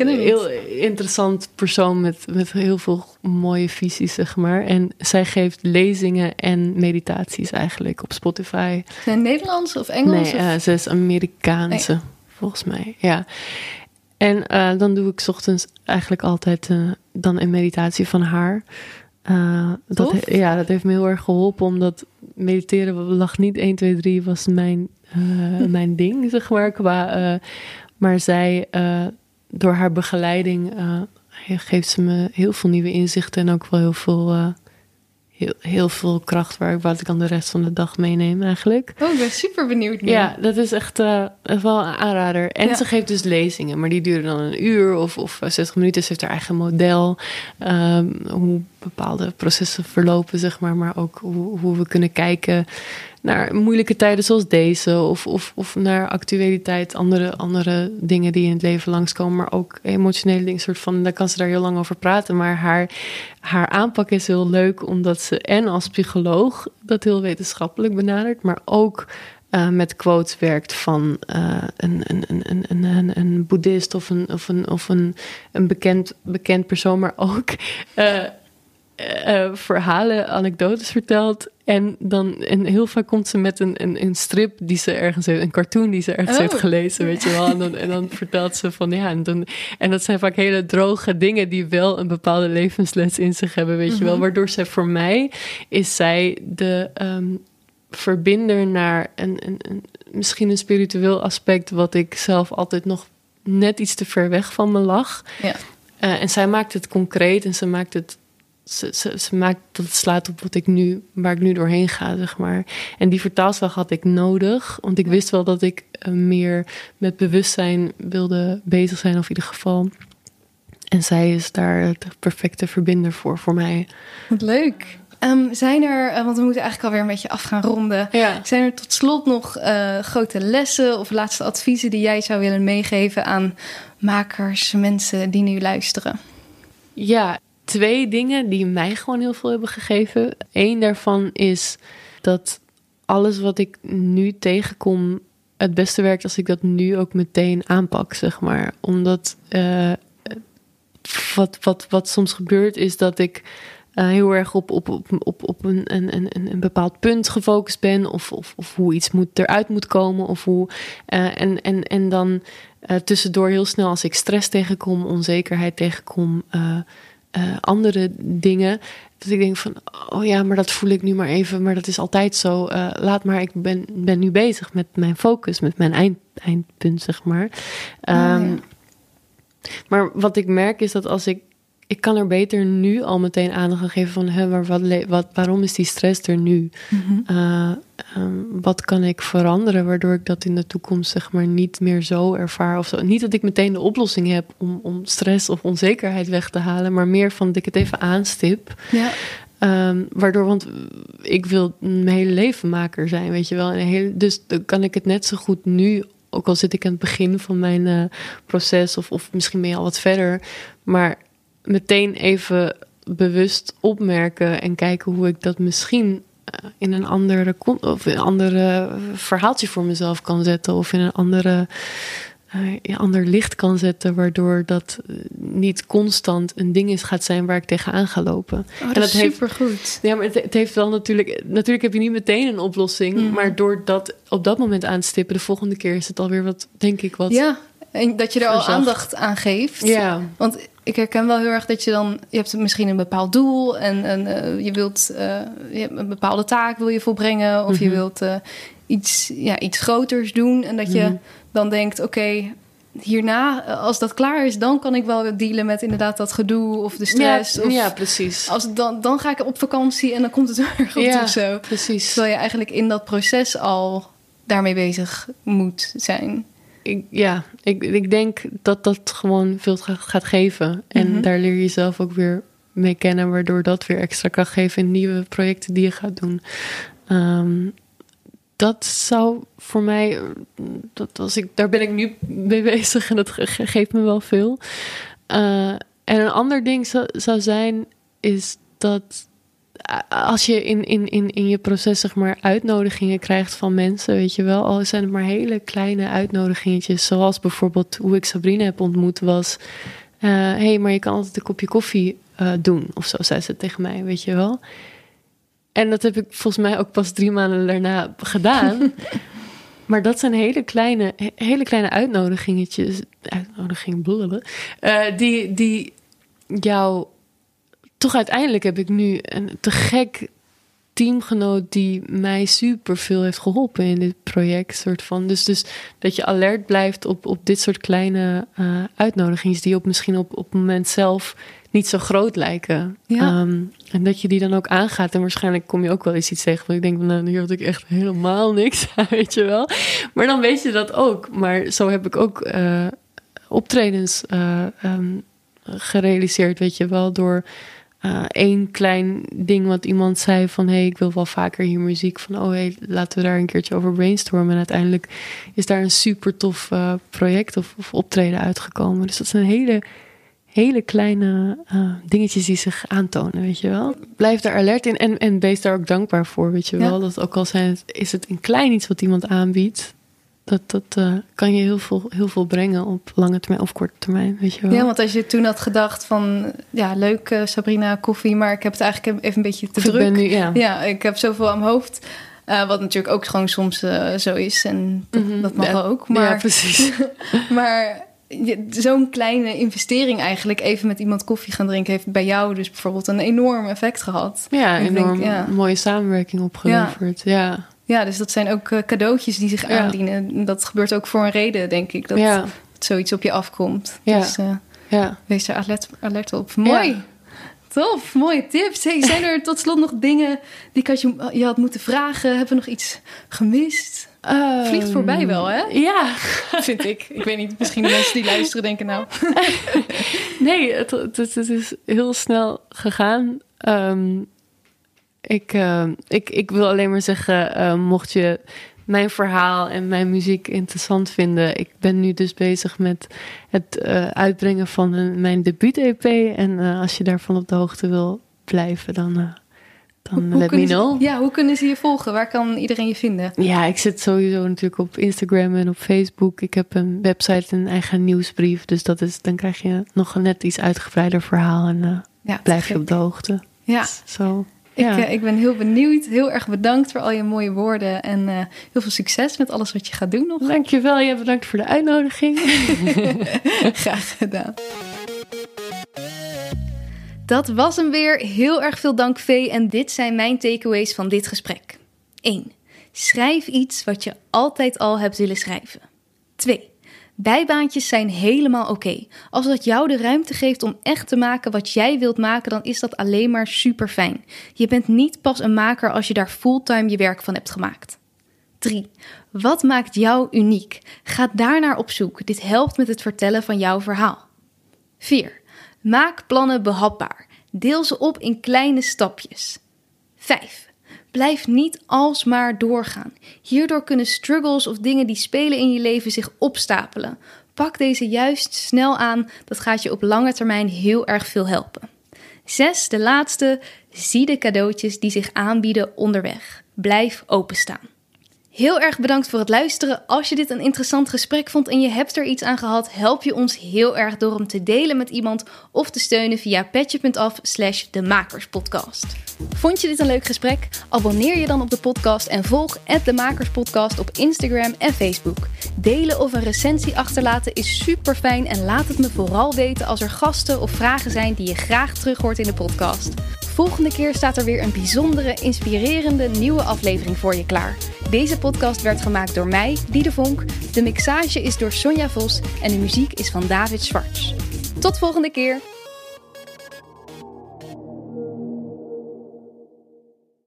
Een heel interessant persoon met, met heel veel mooie visies, zeg maar. En zij geeft lezingen en meditaties eigenlijk op Spotify. Zijn Nederlands of Engels? Nee, of? ze is Amerikaanse, volgens mij. Ja. En dan doe ik ochtends eigenlijk altijd dan een meditatie van haar. Dat, ja, dat heeft me heel erg geholpen, omdat mediteren lag niet 1, 2, 3 was mijn uh, mijn ding, zeg maar. Qua, uh, maar zij, door haar begeleiding, geeft ze me heel veel nieuwe inzichten en ook wel heel veel, heel, heel veel kracht waar, wat ik dan de rest van de dag meeneem eigenlijk. Oh, ik ben super benieuwd nu. Ja, dat is echt wel een aanrader. En ja. ze geeft dus lezingen, maar die duren dan een uur of, of 60 minuten. Ze heeft haar eigen model, um, hoe bepaalde processen verlopen, zeg maar. Maar ook hoe, we kunnen kijken naar moeilijke tijden zoals deze. Of, of, of naar actualiteit, andere, andere dingen die in het leven langskomen. Maar ook emotionele dingen. Soort van, daar kan ze daar heel lang over praten. Maar haar, haar aanpak is heel leuk, omdat ze en als psycholoog dat heel wetenschappelijk benadert. Maar ook uh, met quotes werkt van uh, een, een, een, een, een, een boeddhist of een, of een, of een, een bekend, bekend persoon, maar ook uh, verhalen, anekdotes vertelt en, dan, en heel vaak komt ze met een, een, een strip die ze ergens heeft, een cartoon die ze ergens heeft Oh. gelezen, weet je wel. En dan, en dan vertelt ze van ja, en, dan, en dat zijn vaak hele droge dingen die wel een bepaalde levensles in zich hebben, weet je wel. Mhm. Waardoor zij voor mij is zij de ehm, verbinder naar een, een, een, misschien een spiritueel aspect, wat ik zelf altijd nog net iets te ver weg van me lag. Ja. Eh, en zij maakt het concreet en ze maakt het ze, ze, ze, maakt dat het slaat op wat ik nu, waar ik nu doorheen ga, zeg maar. En die vertaalslag had ik nodig, want ik wist wel dat ik uh, meer met bewustzijn wilde bezig zijn, of in ieder geval. En zij is daar de perfecte verbinder voor, voor mij. Wat leuk. Um, zijn er, uh, want we moeten eigenlijk alweer een beetje af gaan ronden. Ja. Zijn er tot slot nog uh, grote lessen of laatste adviezen die jij zou willen meegeven aan makers, mensen die nu luisteren? Ja, twee dingen die mij gewoon heel veel hebben gegeven. Eén daarvan is dat alles wat ik nu tegenkom het beste werkt als ik dat nu ook meteen aanpak, zeg maar. Omdat uh, wat, wat, wat soms gebeurt is dat ik uh, heel erg op, op, op, op, op een, een, een, een bepaald punt gefocust ben. Of, of, of hoe iets moet, eruit moet komen. Of hoe, uh, en, en, en dan tussendoor heel snel als ik stress tegenkom, onzekerheid tegenkom. Uh, andere dingen. Dat ik denk van, oh ja, maar dat voel ik nu maar even. Maar dat is altijd zo. Uh, laat maar, ik ben, ben nu bezig met mijn focus, met mijn eind, eindpunt, zeg maar. Um, Oh, ja. Maar wat ik merk is dat als ik ik kan er beter nu al meteen aandacht aan geven van hè, maar wat, wat, waarom is die stress er nu? Mm-hmm. Uh, um, wat kan ik veranderen waardoor ik dat in de toekomst zeg maar niet meer zo ervaar of zo. Niet dat ik meteen de oplossing heb om, om stress of onzekerheid weg te halen, maar meer van dat ik het even aanstip. Ja. Um, waardoor, want ik wil mijn hele leven maker zijn, weet je wel. En heel, dus dan kan ik het net zo goed nu ook al zit ik aan het begin van mijn uh, proces, of, of misschien ben je al wat verder, maar meteen even bewust opmerken en kijken hoe ik dat misschien uh, in een andere of in een andere verhaaltje voor mezelf kan zetten of in een andere uh, in ander licht kan zetten, waardoor dat niet constant een ding is gaat zijn waar ik tegenaan ga lopen. Oh, dat, en dat is supergoed. Heeft, ja, maar het, het, heeft wel natuurlijk... Natuurlijk heb je niet meteen een oplossing, mm. maar door dat op dat moment aan te stippen, de volgende keer is het alweer wat, denk ik, wat... Ja, en dat je er al aandacht aan geeft. Ja. Want ik herken wel heel erg dat je dan... Je hebt misschien een bepaald doel en, en uh, je wilt... Uh, je hebt een bepaalde taak wil je volbrengen... of Mhm. je wilt uh, iets, ja, iets groters doen. En dat je Mhm. dan denkt, oké... Hierna, als dat klaar is, dan kan ik wel dealen met inderdaad dat gedoe of de stress. Ja, of ja precies. Als dan, dan ga ik op vakantie en dan komt het er erg op Ja, of zo. precies. Terwijl je eigenlijk in dat proces al daarmee bezig moet zijn. Ik, ja, ik, ik denk dat dat gewoon veel ga- gaat geven. En Mhm. daar leer je jezelf ook weer mee kennen, waardoor dat weer extra kracht geeft in nieuwe projecten die je gaat doen. Ehm, dat zou voor mij, dat was ik, daar ben ik nu mee bezig en dat geeft me wel veel. Uh, en een ander ding zou, zou zijn, is dat als je in, in, in, in je proces zeg maar uitnodigingen krijgt van mensen, weet je wel, al zijn het maar hele kleine uitnodigingetjes, zoals bijvoorbeeld hoe ik Sabrina heb ontmoet, was: hé, uh, hey, maar je kan altijd een kopje koffie uh, doen, of zo zei ze tegen mij, weet je wel. En dat heb ik volgens mij ook pas drie maanden daarna gedaan. maar dat zijn hele kleine, hele kleine uitnodigingetjes, uitnodiging, uh, die, die jou toch uiteindelijk heb ik nu een te gek teamgenoot die mij super veel heeft geholpen in dit project. Soort van. Dus, dus dat je alert blijft op, op dit soort kleine uh, uitnodigingen die op misschien op, op het moment zelf niet zo groot lijken. Ja. Um, en dat je die dan ook aangaat. En waarschijnlijk kom je ook wel eens iets tegen. Want ik denk, nou, hier had ik echt helemaal niks weet je wel. Maar dan weet je dat ook. Maar zo heb ik ook uh, optredens uh, um, gerealiseerd, weet je wel. Door uh, één klein ding wat iemand zei van... hé, hey, ik wil wel vaker hier muziek van... oh, hey, laten we daar een keertje over brainstormen. En uiteindelijk is daar een super tof uh, project of, of, optreden uitgekomen. Dus dat zijn hele, hele kleine uh, dingetjes die zich aantonen, weet je wel. Blijf daar alert in en, en wees daar ook dankbaar voor, weet je wel. Dat ook al zijn is het een klein iets wat iemand aanbiedt dat, dat uh, kan je heel veel, heel veel brengen op lange termijn of korte termijn, weet je wel. Ja, want als je toen had gedacht van, ja, leuk uh, Sabrina, koffie, maar ik heb het eigenlijk even een beetje te druk. Ben nu, ja. ja, ik heb zoveel aan mijn hoofd. Uh, wat natuurlijk ook gewoon soms zo is en dat, mm -hmm. dat mag ja. ook. Maar, ja, precies. maar zo'n kleine investering eigenlijk even met iemand koffie gaan drinken... heeft bij jou dus bijvoorbeeld een enorm effect gehad. Ja, een enorm denk, ja. mooie samenwerking opgeleverd, ja. Ja, dus dat zijn ook uh, cadeautjes die zich ja. aandienen. Dat gebeurt ook voor een reden, denk ik. Dat ja. zoiets op je afkomt. Ja. Dus uh, ja. wees er alert, alert op. Mooi. Tof, mooie tips. Hey, zijn er tot slot nog dingen die ik had je, je had moeten vragen? Hebben we nog iets gemist? Um, Vliegt voorbij wel, hè? Ja. Vind ik. Ik weet niet, misschien de mensen die luisteren denken nou... nee, het, het, het, is heel snel gegaan. Um, ik, uh, ik, ik wil alleen maar zeggen, uh, mocht je mijn verhaal en mijn muziek interessant vinden. Ik ben nu dus bezig met het uh, uitbrengen van een, mijn debuut-EP. En als je daarvan op de hoogte wil blijven, dan, dan hoe, let me know. ja, hoe kunnen ze je volgen? Waar kan iedereen je vinden? Ja, ik zit sowieso natuurlijk op Instagram en op Facebook. Ik heb een website en een eigen nieuwsbrief. Dus dat is, dan krijg je nog een net iets uitgebreider verhaal. En ja, blijf je op de hoogte. Ja. Zo. Ja. uh, ik ben heel benieuwd. Heel erg bedankt voor al je mooie woorden. En uh, heel veel succes met alles wat je gaat doen nog. Dankjewel. Ja, bedankt voor de uitnodiging. Graag gedaan. Dat was hem weer. Heel erg veel dank, Vee. En dit zijn mijn takeaways van dit gesprek. 1. Schrijf iets wat je altijd al hebt willen schrijven. 2. Bijbaantjes zijn helemaal oké. Als dat jou de ruimte geeft om echt te maken wat jij wilt maken, dan is dat alleen maar super fijn. Je bent niet pas een maker als je daar fulltime je werk van hebt gemaakt. 3. Wat maakt jou uniek? Ga daarnaar op zoek. Dit helpt met het vertellen van jouw verhaal. 4. Maak plannen behapbaar. Deel ze op in kleine stapjes. 5. Blijf niet alsmaar doorgaan. Hierdoor kunnen struggles of dingen die spelen in je leven zich opstapelen. Pak deze juist snel aan, dat gaat je op lange termijn heel erg veel helpen. Zes, de laatste, zie de cadeautjes die zich aanbieden onderweg. Blijf openstaan. Heel erg bedankt voor het luisteren. Als je dit een interessant gesprek vond en je hebt er iets aan gehad, help je ons heel erg door hem te delen met iemand of te steunen via petje.af slash de makerspodcast. Vond je dit een leuk gesprek? Abonneer je dan op de podcast en volg de Makerspodcast op Instagram en Facebook. Delen of een recensie achterlaten is super fijn en laat het me vooral weten als er gasten of vragen zijn die je graag terug hoort in de podcast. Volgende keer staat er weer een bijzondere, inspirerende nieuwe aflevering voor je klaar. Deze podcast werd gemaakt door mij, Diede Vonk. De mixage is door Sonja Vos en de muziek is van David Schwartz. Tot volgende keer!